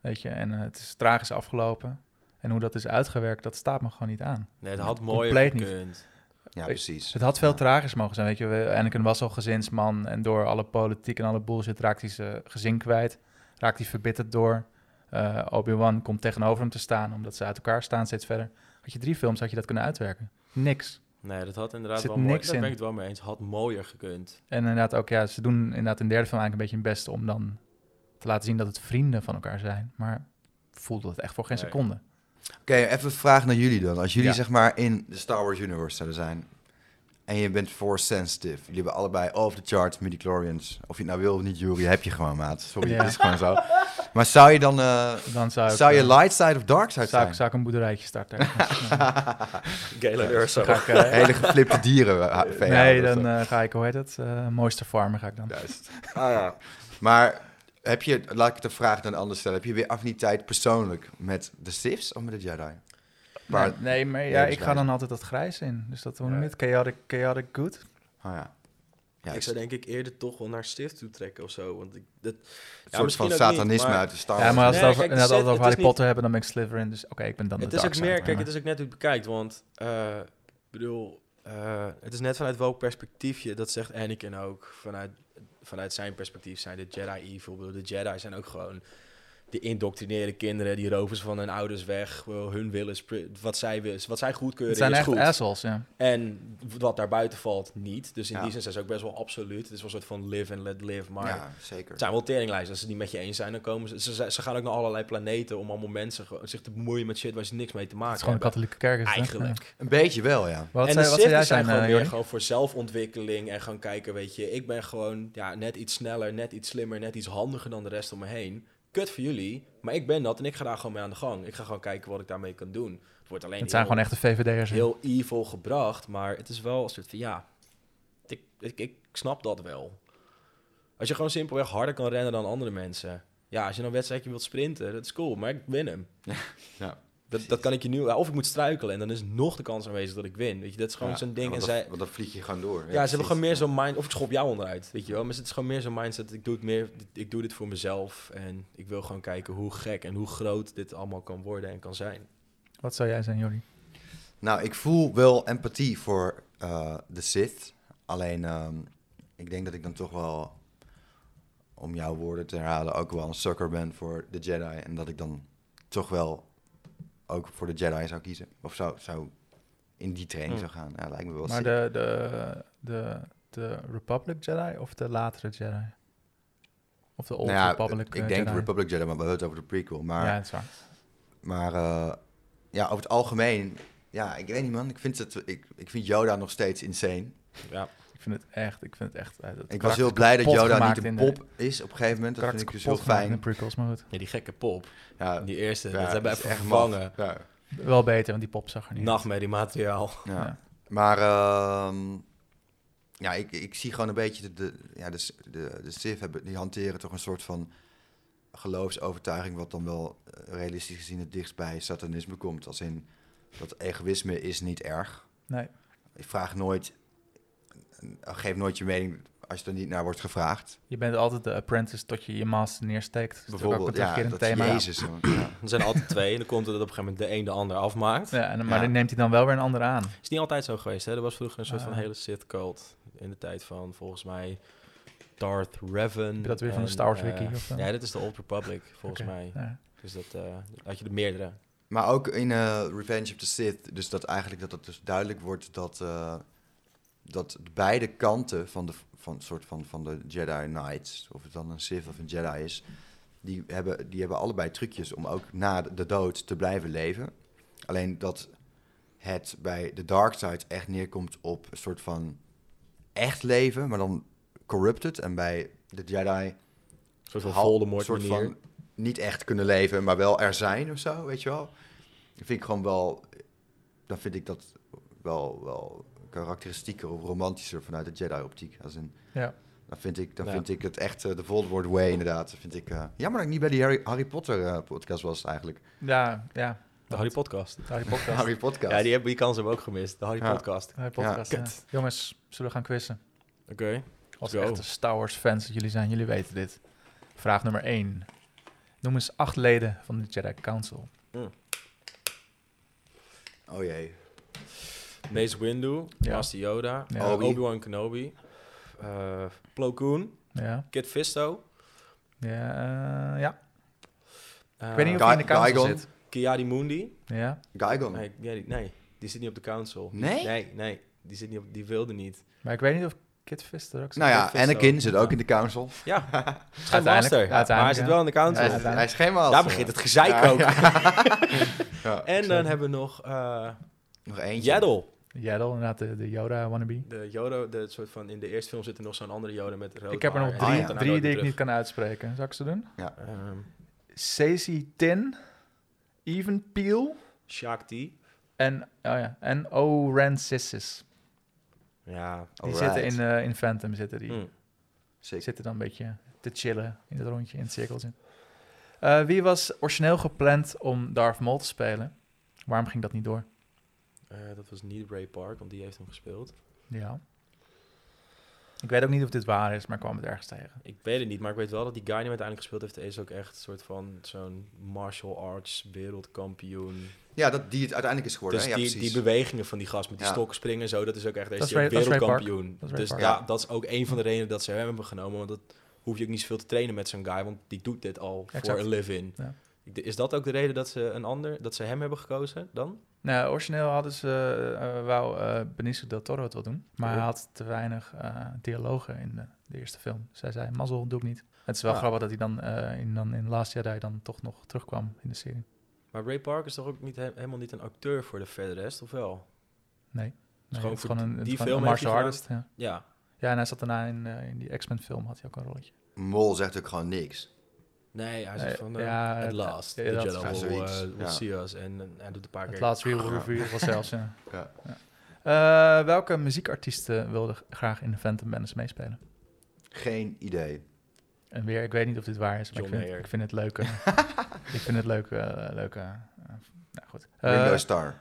weet je, en het is tragisch afgelopen. En hoe dat is uitgewerkt, dat staat me gewoon niet aan. Nee, het had mooier Compleet niet. gekund. ja, precies. Het had veel Ja. tragisch mogen zijn, weet je. We- Anakin was al gezinsman en door alle politiek en alle bullshit raakt hij zijn gezin kwijt. Raakt hij verbitterd door. Eh, Obi-Wan komt tegenover hem te staan, omdat ze uit elkaar staan steeds verder. Had je drie films, had je dat kunnen uitwerken. Niks. Nee, dat had inderdaad Zit wel mooi. niks Daar ben in. ik het wel mee eens. Had mooier gekund. En inderdaad ook, ja, ze doen inderdaad in de derde film eigenlijk een beetje hun best om dan te laten zien dat het vrienden van elkaar zijn. Maar voelde het echt voor geen Nee. seconde. Oké, even een vraag naar jullie dan. Als jullie Ja. zeg maar in de Star Wars universe zouden zijn en je bent force sensitive, jullie hebben allebei off the charts midichlorians. Of je het nou wil of niet, Jury, heb je gewoon, maat. Sorry, Ja. het is gewoon zo. Maar zou je dan, eh, Dan zou ik, je eh, light side of dark side zou, zijn? ik, zou ik een boerderijtje starten. [laughs] Galen Urso. Eh, Hele geflipte dieren. nee, dan ga ik, hoe heet het? Eh Mooister Farmer ga ik dan. Juist. Ah, ja. Maar heb je, laat ik de vraag dan anders stellen, heb je weer affiniteit persoonlijk met de Siths of met de Jedi? Maar, nee, nee, maar ja, ik ga dan altijd dat grijs in. Dus dat je Ja. het? Chaotic, chaotic good. oh ja. Ja, ik zou denk ik eerder toch wel naar stift toe trekken of zo. Want ik, dat, een ja, soort van niet, satanisme maar- uit de Star Ja, maar als Nee, we het over, over het is Harry Potter hebben, dan ben ik Slytherin. Dus oké, ik ben dan het de is ook meer, kijk, het is ook net hoe je het bekijkt. Want, eh, ik bedoel, eh, het is net vanuit welk perspectief je, dat zegt Anakin ook. Vanuit, vanuit zijn perspectief zijn de Jedi evil. Ik bedoel, de Jedi zijn ook gewoon die indoctrineren kinderen, die roven ze van hun ouders weg. Wel, Hun willen, wat zij, willen, wat zij Het goedkeuren zijn is echt goed. assholes, ja. En wat daar buiten valt, niet. Dus in Ja. die zin zijn ze ook best wel absoluut. Het is wel een soort van live and let live. Maar ja, zeker. het zijn wel teringlijsten. Als ze het niet met je eens zijn, dan komen ze... Ze, ze gaan ook naar allerlei planeten om allemaal mensen gewoon zich te bemoeien met shit waar ze niks mee te maken Het is gewoon een hebben. katholieke kerk. Is het, hè? Eigenlijk. Een beetje wel, ja. Wat en zei, de wat zei jij Sith zijn gewoon eh, meer gewoon voor zelfontwikkeling en gewoon kijken, weet je, ik ben gewoon ja, net iets sneller, net iets slimmer, net iets handiger dan de rest om me heen. Kut voor jullie, maar ik ben dat en ik ga daar gewoon mee aan de gang. Ik ga gewoon kijken wat ik daarmee kan doen. Het wordt alleen Het zijn heel, gewoon echte VVD'ers. hè? heel evil gebracht, maar het is wel een soort van ja, ik, ik, ik snap dat wel. Als je gewoon simpelweg harder kan rennen dan andere mensen. Ja, als je dan een wedstrijdje wilt sprinten, dat is cool, maar ik win hem. [laughs] ja. Dat, dat kan ik je nu... Of ik moet struikelen en dan is nog de kans aanwezig dat ik win. Weet je, dat is gewoon Ja, zo'n ding. En want zij, dan, want dan vlieg je gewoon door. ja, ze hebben gewoon meer zo'n mind... Of ik schop jou onderuit, weet je wel. Maar het is gewoon meer zo'n mindset. Ik doe, het meer, ik doe dit voor mezelf. En ik wil gewoon kijken hoe gek en hoe groot dit allemaal kan worden en kan zijn. Wat zou jij zijn, Jordi? Nou, ik voel wel empathie voor eh, de Sith. Alleen, ehm, ik denk dat ik dan toch wel, om jouw woorden te herhalen, ook wel een sucker ben voor de Jedi. En dat ik dan toch wel ook voor de Jedi zou kiezen. Of zou, zou in die training Hmm. zou gaan. Ja, lijkt me wel Maar sick. de, de, de, de Republic Jedi of de latere Jedi? Of de Old Nou ja, Republic ik eh, denk Jedi? Republic Jedi, maar we hebben het over de prequel. Maar, Ja, dat is waar. maar eh, ja, over het algemeen, ja, ik weet niet man. Ik vind, het, ik, ik vind Yoda nog steeds insane. Ja, Ik vind het echt, ik vind het echt... eh, dat Ik was heel blij dat Yoda niet een de- pop is op een gegeven moment. Dat vind ik dus heel in fijn. de prequels, maar goed. ja die gekke pop. Ja, Die eerste, ja, dat hebben we echt vervangen. maf. Ja, Wel beter, want die pop zag er niet. Nachtmerrie materiaal. ja. Ja. Maar ehm, ja, ik, ik zie gewoon een beetje de, de, ja, de, de, de Sith hebben, die hanteren toch een soort van geloofsovertuiging, wat dan wel eh, realistisch gezien het dichtst bij satanisme komt. Als in dat egoïsme is niet erg. Nee. Ik vraag nooit, geef nooit je mening als je er niet naar wordt gevraagd. Je bent altijd de apprentice tot je je master neersteekt. Dat is natuurlijk ook een Bijvoorbeeld, ja, dat thema. Jezus. zo, ja. Er zijn altijd twee en dan komt het dat op een gegeven moment de een de ander afmaakt. Ja, en, maar Ja. dan neemt hij dan wel weer een ander aan. Is niet altijd zo geweest, hè? Er was vroeger een soort van Ah. hele Sith cult in de tijd van volgens mij Darth Revan. Dat weer van de Star Wars eh, wiki, of zo? Ja, dit is de Old Republic [laughs] volgens mij. ja. Dus dat eh, had je er meerdere. Maar ook in eh, Revenge of the Sith, dus dat eigenlijk dat het dus duidelijk wordt dat, eh, dat beide kanten van de, van, soort van, van de Jedi Knights, of het dan een Sith of een Jedi is, die hebben, die hebben allebei trucjes om ook na de dood te blijven leven. Alleen dat het bij de Dark Side echt neerkomt op een soort van echt leven, maar dan corrupted. En bij de Jedi Een soort van Voldemort soort manier. van niet echt kunnen leven, maar wel er zijn of zo, weet je wel. Dat vind ik gewoon wel, dan vind ik dat wel, wel karakteristieker of romantischer vanuit de Jedi-optiek. Als in, Ja. dan vind ik, dan Ja. vind ik het echt eh, de Voldemort way inderdaad. Vind ik, eh, jammer dat ik niet bij die Harry, Harry Potter eh, podcast was eigenlijk. Ja, ja. De Harry Podcast. De Harry Podcast. [laughs] Harry podcast. Ja, die, hebben, die kans hebben we ook gemist. De Harry Ja. Podcast. Harry Podcast, Ja. ja. Jongens, zullen we gaan quizzen? Oké. Als Go. echte Star Wars fans dat jullie zijn, jullie weten dit. Vraag nummer 1. Noem eens acht leden van de Jedi Council. Oh jee. Mace Windu, Ja. Master Yoda, Ja. Obi. Obi-Wan Kenobi, eh Plo Koon, Ja. Kit Fisto, Ja. eh, ja. eh, Ik weet niet of Guy- hij in de council zit. Kiadi Mundi. Ja. Qui-Gon. Nee, nee, die- nee, die zit niet op de council. Nee? Nee, nee. Die, zit niet op, die wilde niet. Maar ik weet niet of Kit Fister ook zit. Nou ja, Fisto. Anakin zit ook in de council. Ja, [laughs] het is geen Uiteindelijk- master. Maar hij zit wel in de council. Hij is, uiteindelijk. hij is geen master. Daar begint het gezeik Ja, ook. Ja. [laughs] En dan hebben we nog eh Nog eentje. Yaddle. Yaddle, inderdaad, de, de Yoda wannabe. De Yoda, de soort van, in de eerste film zit er nog zo'n andere Yoda met rood Ik heb er nog drie, drie die ik niet kan uitspreken. Zal ik ze doen? terug. Ehm, Stacey Tin, Even Peel Shakti. en, oh ja, en Oren Sissis. Ja. Die zitten in, eh, in Phantom, zitten die. hm. Sick. zitten dan een beetje te chillen in het rondje, in het cirkeltje. Eh, wie was origineel gepland om Darth Maul te spelen? Waarom ging dat niet door? Eh, dat was niet Ray Park, want die heeft hem gespeeld. Ja. Ik weet ook niet of dit waar is, maar ik kwam het ergens tegen. Ik weet het niet, maar ik weet wel dat die guy die hem uiteindelijk gespeeld heeft, is ook echt een soort van zo'n martial arts wereldkampioen. Ja, dat, die het uiteindelijk is geworden. Dus hè? ja, die, precies. die bewegingen van die gast met die Ja. stokken springen en zo, dat is ook echt, deze wereldkampioen. Dat is Ray dus Park. ja, Ja. dat is ook een van de redenen dat ze hem hebben genomen, want dat hoef je ook niet zoveel te trainen met zo'n guy, want die doet dit al Exact. voor een live-in. Is dat ook de reden dat ze een ander, dat ze hem hebben gekozen dan? Nou, origineel hadden ze, eh, wou eh, Benicio del Toro het wel doen, maar hij had te weinig eh, dialogen in de, de eerste film. Zij zei, mazzel, doe ik niet. Het is wel Ah. grappig dat hij dan, eh, in, dan in Last Jedi dan toch nog terugkwam in de serie. Maar Ray Park is toch ook niet, he- helemaal niet een acteur voor de verder rest, of wel? Nee. Nee, gewoon het is voor gewoon een, die film een martial artist. Ja. Ja. ja, en hij zat daarna in, eh, in die X-Men film, had hij ook een rolletje. Mol zegt ook gewoon niks. Nee, hij zegt van, eh, ja, at het- last, the Jedi wel will, uh, see us. En hij doet een paar Het keer... laatste real review was zelfs, [laughs] ja. Ja. Eh, welke muziekartiesten wilden graag in de Phantom Menace meespelen? Geen idee. En weer, ik weet niet of dit waar is, maar ik vind, Mayer. ik vind het leuk. eh, [laughs] ik vind het leuk, eh, leuke... eh, nou goed. Ringo Starr.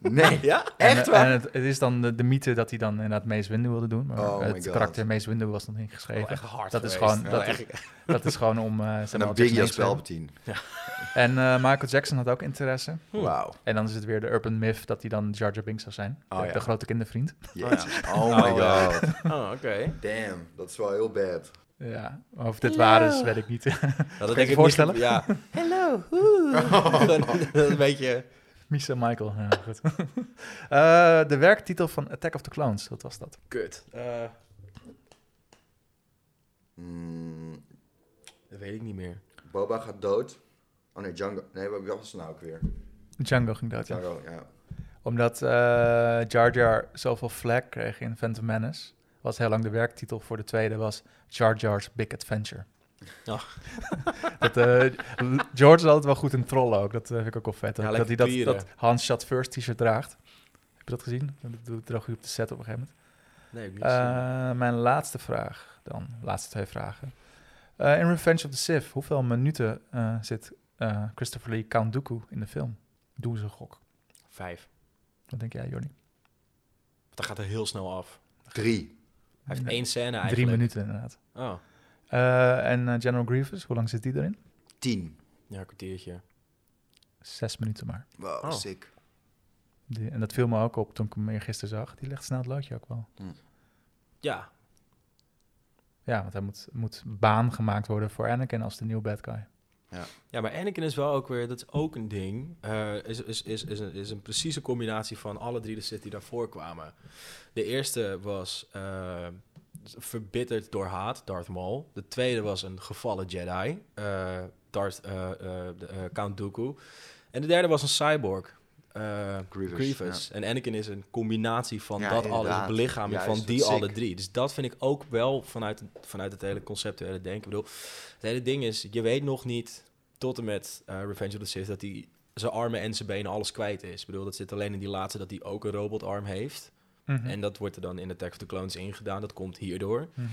Nee. [laughs] Ja? Echt en, waar? En het, het is dan de, de mythe dat hij dan inderdaad Mace Windu wilde doen. Maar Oh my het karakter Mace Windu was nog niet Wel geschreven. echt hard Dat is gewoon- dat is- dat is gewoon om... eh En dan Biggie als. Palpatine. En eh, Michael Jackson had ook interesse. Hm. Wauw. En dan is het weer de urban myth dat hij dan Jar Jar Binks zou zijn. Oh, de, ja. de grote kindervriend. [laughs] Oh my Oh, ja. god. Oh, oké. Damn, dat is wel heel bad. Ja, of dit waar is, weet ik niet. Nou, dat [laughs] je denk je ik voorstellen? Niet, ja. Hello. een beetje... Misa Michael, ja, goed. [laughs] Eh, de werktitel van Attack of the Clones, wat was dat? Kut. Eh, Mm, dat weet ik niet meer. Boba gaat dood. Oh nee, Django. Nee, wat was het nou ook weer? Django ging dood, ja. Django, ja. Omdat eh, Jar Jar zoveel flag kreeg in Phantom Menace, was heel lang de werktitel voor de tweede was Jar Jar's Big Adventure. Oh. [laughs] dat, eh, George is altijd wel goed in trollen ook, dat eh, vind ik ook wel vet. Ja, dat hij dat, dat Hans Shot First t-shirt draagt. Heb je dat gezien? Dat doet droog hij op de set op een gegeven moment. Nee, ik. Eh, mijn laatste vraag dan, laatste twee vragen. Eh, in Revenge of the Sith, hoeveel minuten eh, zit eh, Christopher Lee Count Dooku in de film? Doe ze een gok. Vijf. Wat denk jij, Jordi? Dat gaat er heel snel af. Drie. Hij heeft één scène eigenlijk. Drie minuten inderdaad. Oh, en eh, General Grievous, hoe lang zit die erin? Tien. ja, een kwartiertje. Zes minuten maar. Wow, Oh. sick. Die, en dat viel me ook op toen ik hem eergisteren zag. Die legt snel het loodje ook wel. Ja, Ja, want hij moet, moet baan gemaakt worden voor Anakin als de nieuwe bad guy. Ja, maar Anakin is wel ook weer, dat is ook een ding, eh, is, is, is, is, een, is een precieze combinatie van alle drie de Sith die daarvoor kwamen. De eerste was eh, verbitterd door haat, Darth Maul. De tweede was een gevallen Jedi, eh, Darth, eh, eh, Count Dooku. En de derde was een cyborg, Grievous, Grievous. En Anakin is een combinatie van Ja, dat alles, inderdaad. de belichaming van die sick. alle drie. Dus dat vind ik ook wel vanuit, vanuit het hele conceptuele denken. Ik bedoel, het hele ding is, je weet nog niet tot en met Revenge of the Sith dat hij zijn armen en zijn benen alles kwijt is. Ik bedoel, dat zit alleen in die laatste dat hij ook een robotarm heeft. Mhm. En dat wordt er dan in Attack of the Clones ingedaan. Dat komt hierdoor. Mhm.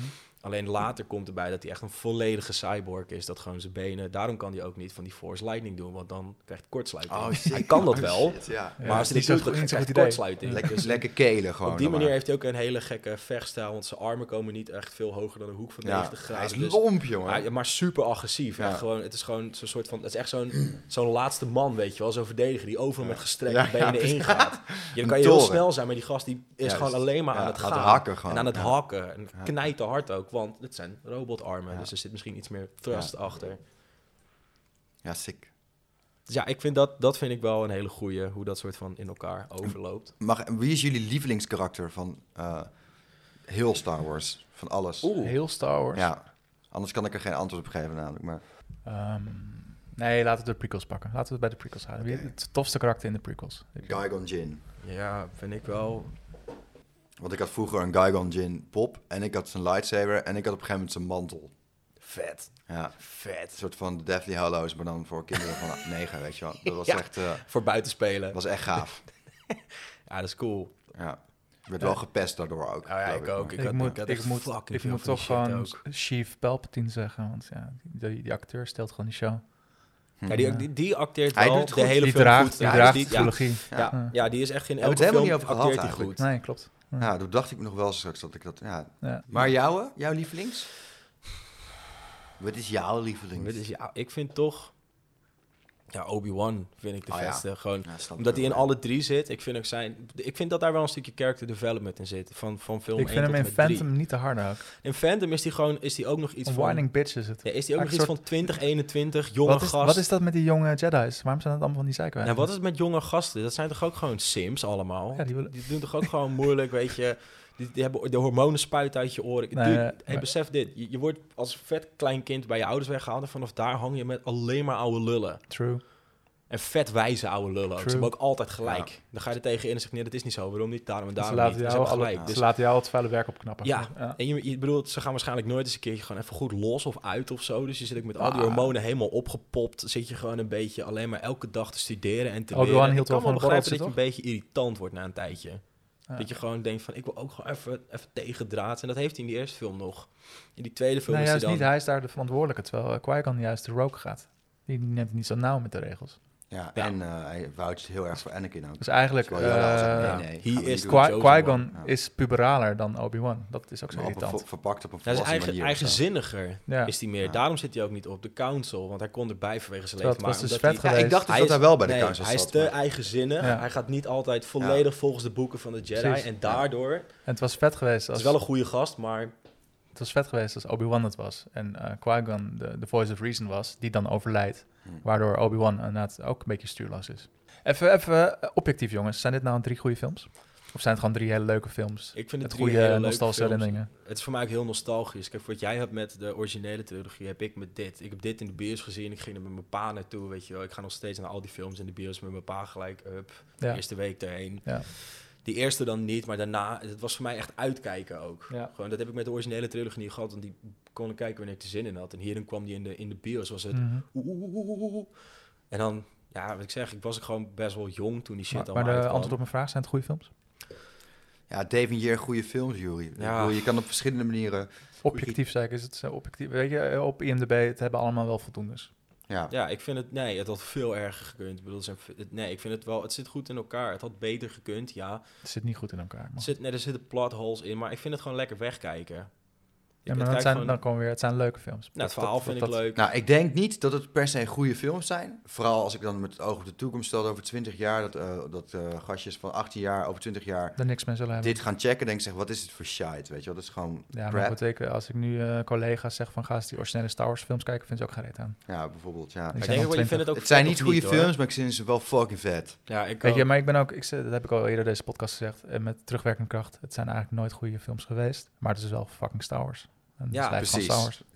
Alleen later komt erbij dat hij echt een volledige cyborg is. Dat gewoon zijn benen... Daarom kan hij ook niet van die Force Lightning doen. Want dan krijgt hij kortsluiting. Oh, hij kan dat Oh, wel. shit, ja. Ja, maar als hij niet dit zo doet, krijgt hij kortsluiting. Lekker, Dus lekker kelen gewoon. op die manier maar. heeft hij ook een hele gekke vechtstijl. Want zijn armen komen niet echt veel hoger dan een hoek van Ja, 90 graden. hij is Dus- lomp, jongen. Maar super agressief. Ja. Gewoon, het is gewoon zo'n soort van. Het is echt zo'n zo'n laatste man, weet je wel. Zo'n verdediger die overal Ja. met gestrekte benen ingaat. [laughs] Je kan je heel snel zijn, maar die gast die is gewoon alleen maar Ja, aan het aan gaan. hakken gewoon. En aan het hakken. En Ja. knijten hard ook, want het zijn robotarmen. Ja. Dus er zit misschien iets meer thrust achter. Ja, sick. Dus ja, ik vind dat, dat vind ik wel een hele goeie, hoe dat soort van in elkaar overloopt. Mag, wie is jullie lievelingskarakter van eh, heel Star Wars? Van alles? Oeh. Heel Star Wars. Ja, anders kan ik er geen antwoord op geven namelijk. Maar Ehm, nee, laten we de prequels pakken. Laten we het bij de prequels houden. Wie Oké. Het tofste karakter in de prequels. Qui-Gon Jinn. Ja, vind ik wel. Want ik had vroeger een Qui-Gon Jinn pop en ik had zijn lightsaber en ik had op een gegeven moment zijn mantel. Vet. Ja, een Vet. soort van Deathly Hallows, maar dan voor kinderen van [laughs] negen, weet je wel. Dat was, Ja. echt, eh, Voor buitenspelen. was echt gaaf. [laughs] Ja, dat is cool. Ja. Ik werd wel gepest daardoor ook. Oh ja, ik ook. Ik Ik, had- moet, ik had ik echt moet, ik moet toch gewoon. Chief Palpatine zeggen. Want ja, die, die acteur stelt gewoon die show. Ja, die, die, die acteert Hij wel de hele die film draagt, goed. die Ja, draagt dus de die- ja. Ja, Ja. ja, die is echt in Hebben elke film niet over gehad acteert hij eigenlijk. goed. Nee, klopt. Ja. Ja, toen dacht ik nog wel straks dat ik dat... Ja. Ja. Maar jouw, jouw lievelings? Wat is jouw lievelings? Is, ik vind toch... Ja, Obi-Wan vind ik de Oh ja. vetste. Gewoon, Ja, omdat hij in alle drie zit. Ik vind, ook zijn, ik vind dat daar wel een stukje character development in zit. Van, van film ik 1 vind hem in. Phantom niet te hard ook. In Phantom is hij gewoon is die ook nog iets van... whining bitch is het. Ja, is die ook nog iets van 20, 21, jonge Wat is, gast? wat is dat met die jonge Jedi's? Waarom zijn dat allemaal van die zijkwijt? Nou, wat is het met jonge gasten? Dat zijn toch ook gewoon sims allemaal? Ja, die willen- Die doen toch ook gewoon moeilijk, weet je... [laughs] Die, die hebben de hormonen spuiten uit je oren. Nee, Dude, nee, hey, maar- besef dit. Je, je wordt als vet klein kind bij je ouders weggehaald... en vanaf daar hang je met alleen maar oude lullen. True. En vet wijze oude lullen. Ze hebben ook altijd gelijk. Dan ga je er tegen in en zeg nee, dat is niet zo. Waarom niet? Daarom en daarom niet. Ze alle, gelijk. ze Dus laten jou het vuile werk opknappen. Ja. En je, je bedoelt, ze gaan waarschijnlijk nooit eens een keertje gewoon even goed los of uit of zo. Dus je zit ook met al die Ah. hormonen helemaal opgepopt. Zit je gewoon een beetje alleen maar elke dag te studeren en te leren. hield ik kan wel begrijpen dat je een beetje irritant wordt na een tijdje. Ja. Dat je gewoon denkt van, ik wil ook gewoon even, even tegendraad. En dat heeft hij in die eerste film nog. In die tweede film Nee, is hij dan... niet. Hij is daar de verantwoordelijke, terwijl uh, Qui-Gon juist de rogue gaat. Die neemt het niet zo nauw met de regels. Ja, Ja. en eh, hij voucht heel erg voor Anakin ook. Dus eigenlijk, eh, nee, nee, is Qui- Qui-Gon Ja. is puberaler dan Obi-Wan. Dat is ook zo Maar op een irritant. verpakt op een Hij is volwassen eigen, manier. of zo. eigenzinniger, Ja. is hij meer. Ja. Daarom zit hij ook niet op de council, want hij kon erbij vanwege zijn leven. was dus hij- Ja, ik dacht dus Hij dat is- hij wel bij de council Hij is zat. te maar- eigenzinnig. Ja. Hij gaat niet altijd volledig volgens de boeken van de Jedi. Precies. En daardoor... En het was vet geweest Het is wel een goede gast, maar... het was vet geweest als Obi-Wan het was. En eh Qui-Gon de, de voice of reason was, die dan overlijdt. Waardoor Obi-Wan inderdaad ook een beetje stuurloos is. Even, even eh, objectief jongens, zijn dit nou drie goede films? Of zijn het gewoon drie hele leuke films? Ik vind het drie goede hele nostalgische herinneringen. Het is voor mij ook heel nostalgisch. Kijk, wat jij hebt met de originele trilogie, heb ik met dit. Ik heb dit in de bios gezien. Ik ging er met mijn pa naartoe, weet je wel. Ik ga nog steeds naar al die films in de bios met mijn pa gelijk up. De Ja. eerste week erheen. Ja. Die eerste dan niet, maar daarna, het was voor mij echt uitkijken ook. Ja. Gewoon, dat heb ik met de originele trilogie niet gehad, want die kon ik kijken wanneer ik er zin in had. En hierin kwam die in de, in de bios, was het Mhm. En dan, ja, wat ik zeg, ik was gewoon best wel jong toen die shit Maar, al maar de uitkwam. antwoord op mijn vraag, zijn het goede films? Ja, David Year, goede films, Jury. Ja. bedoel, Je kan op verschillende manieren... Objectief zeg ik, is het zo objectief. Weet je, op IMDb, het hebben allemaal wel voldoendes. Ja, Ja, ik vind het, nee, het had veel erger gekund. Ik bedoel, het zijn- het- nee, ik vind het wel, het zit goed in elkaar. Het had beter gekund, ja. Het zit niet goed in elkaar. Er, zit, nee, er zitten plot holes in, maar ik vind het gewoon lekker wegkijken. Ja, maar het dat kijkt zijn, gewoon- dan komen we weer, het zijn leuke films. nou, het Dat- verhaal dat- vind dat- ik leuk. Nou, ik denk niet dat het per se goede films zijn. Vooral als ik dan met het oog op de toekomst stel over 20 jaar, dat, eh, dat eh, gastjes van 18 jaar, over 20 jaar, er niks mee zullen hebben. dit gaan checken. Denk ik, zeg, wat is het voor shit? Weet je wel, dat is gewoon ja, maar betekent, als ik nu eh, collega's zeg van ga eens die originele Star Wars films kijken, vind ze ook geen reet aan. Ja, bijvoorbeeld, ja. Ik denk wel, je vindt het ook Het zijn niet goede films, maar ik vind ze wel fucking vet. Ja, ik Weet je, maar ik ben ook, ik, zeg- dat heb ik al eerder deze podcast gezegd, eh, met terugwerkende kracht. Het zijn eigenlijk nooit goede films geweest, maar het is wel fucking Star Wars. En Ja, het precies.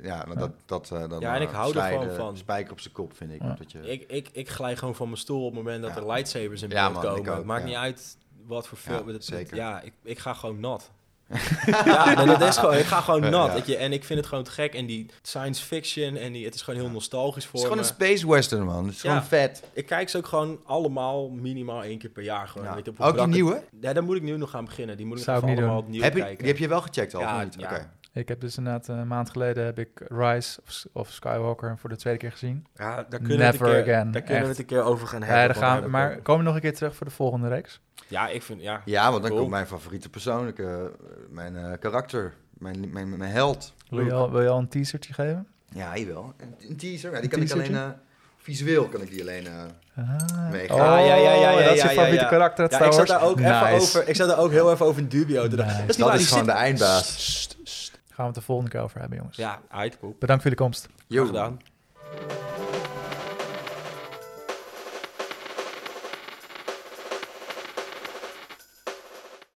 Ja, nou, Ja. dat, dat eh, dan Ja, en ik eh, hou er gewoon van. Spijker op zijn kop, vind ik. Ja. Dat je, Ik, ik, ik glij gewoon van mijn stoel op het moment dat Ja. er lightsabers in Ja, beeld man, komen. ook, het maakt ja. niet uit wat voor film. Ja, het- zeker. Ja, ik, ik ga gewoon nat. [laughs] ja, nee, dat is gewoon, ik ga gewoon nat. ja. Weet je? En ik vind het gewoon te gek. En die science fiction, en die, het is gewoon heel nostalgisch het voor is gewoon me. een space western, man. Het is Ja. gewoon vet. Ik kijk ze ook gewoon allemaal minimaal één keer per jaar. Gewoon, Ja. weet je, op Ook die nieuwe? Ja, daar moet ik nu nog gaan beginnen. Die moet ik Zou even ik niet allemaal doen. opnieuw Heb je, die heb je wel gecheckt al, Ja, niet? Ja. Ik heb dus inderdaad een maand geleden heb ik Rise of, of Skywalker voor de tweede keer gezien. Ja, daar kunnen, we het Never een keer, again, daar kunnen we het een keer over gaan hebben. Ja, daar gaan we, maar komen we nog een keer terug voor de volgende reeks? Ja, ik vind... Ja, Ja, want dan Cool. komt mijn favoriete persoonlijke, eh, mijn eh, karakter, mijn, mijn, mijn held. Wil je, al, wil je al een teasertje geven? Ja, hier wel. Een, een teaser, ja, die Een kan ik alleen... eh, visueel kan ik die alleen... eh, Ah. Meegaan. Oh, Ah, ja, ja, ja, ja, dat is ja, je ja, favoriete ja. karakter Ja, ik zat daar ook even over. Ik zat daar ook heel even over in dubio te. Nice. Dat is niet dat waar, is die gewoon de eindbaas. Gaan we het de volgende keer over hebben, jongens. Ja, uit, cool. Bedankt voor jullie komst. Yo. gedaan.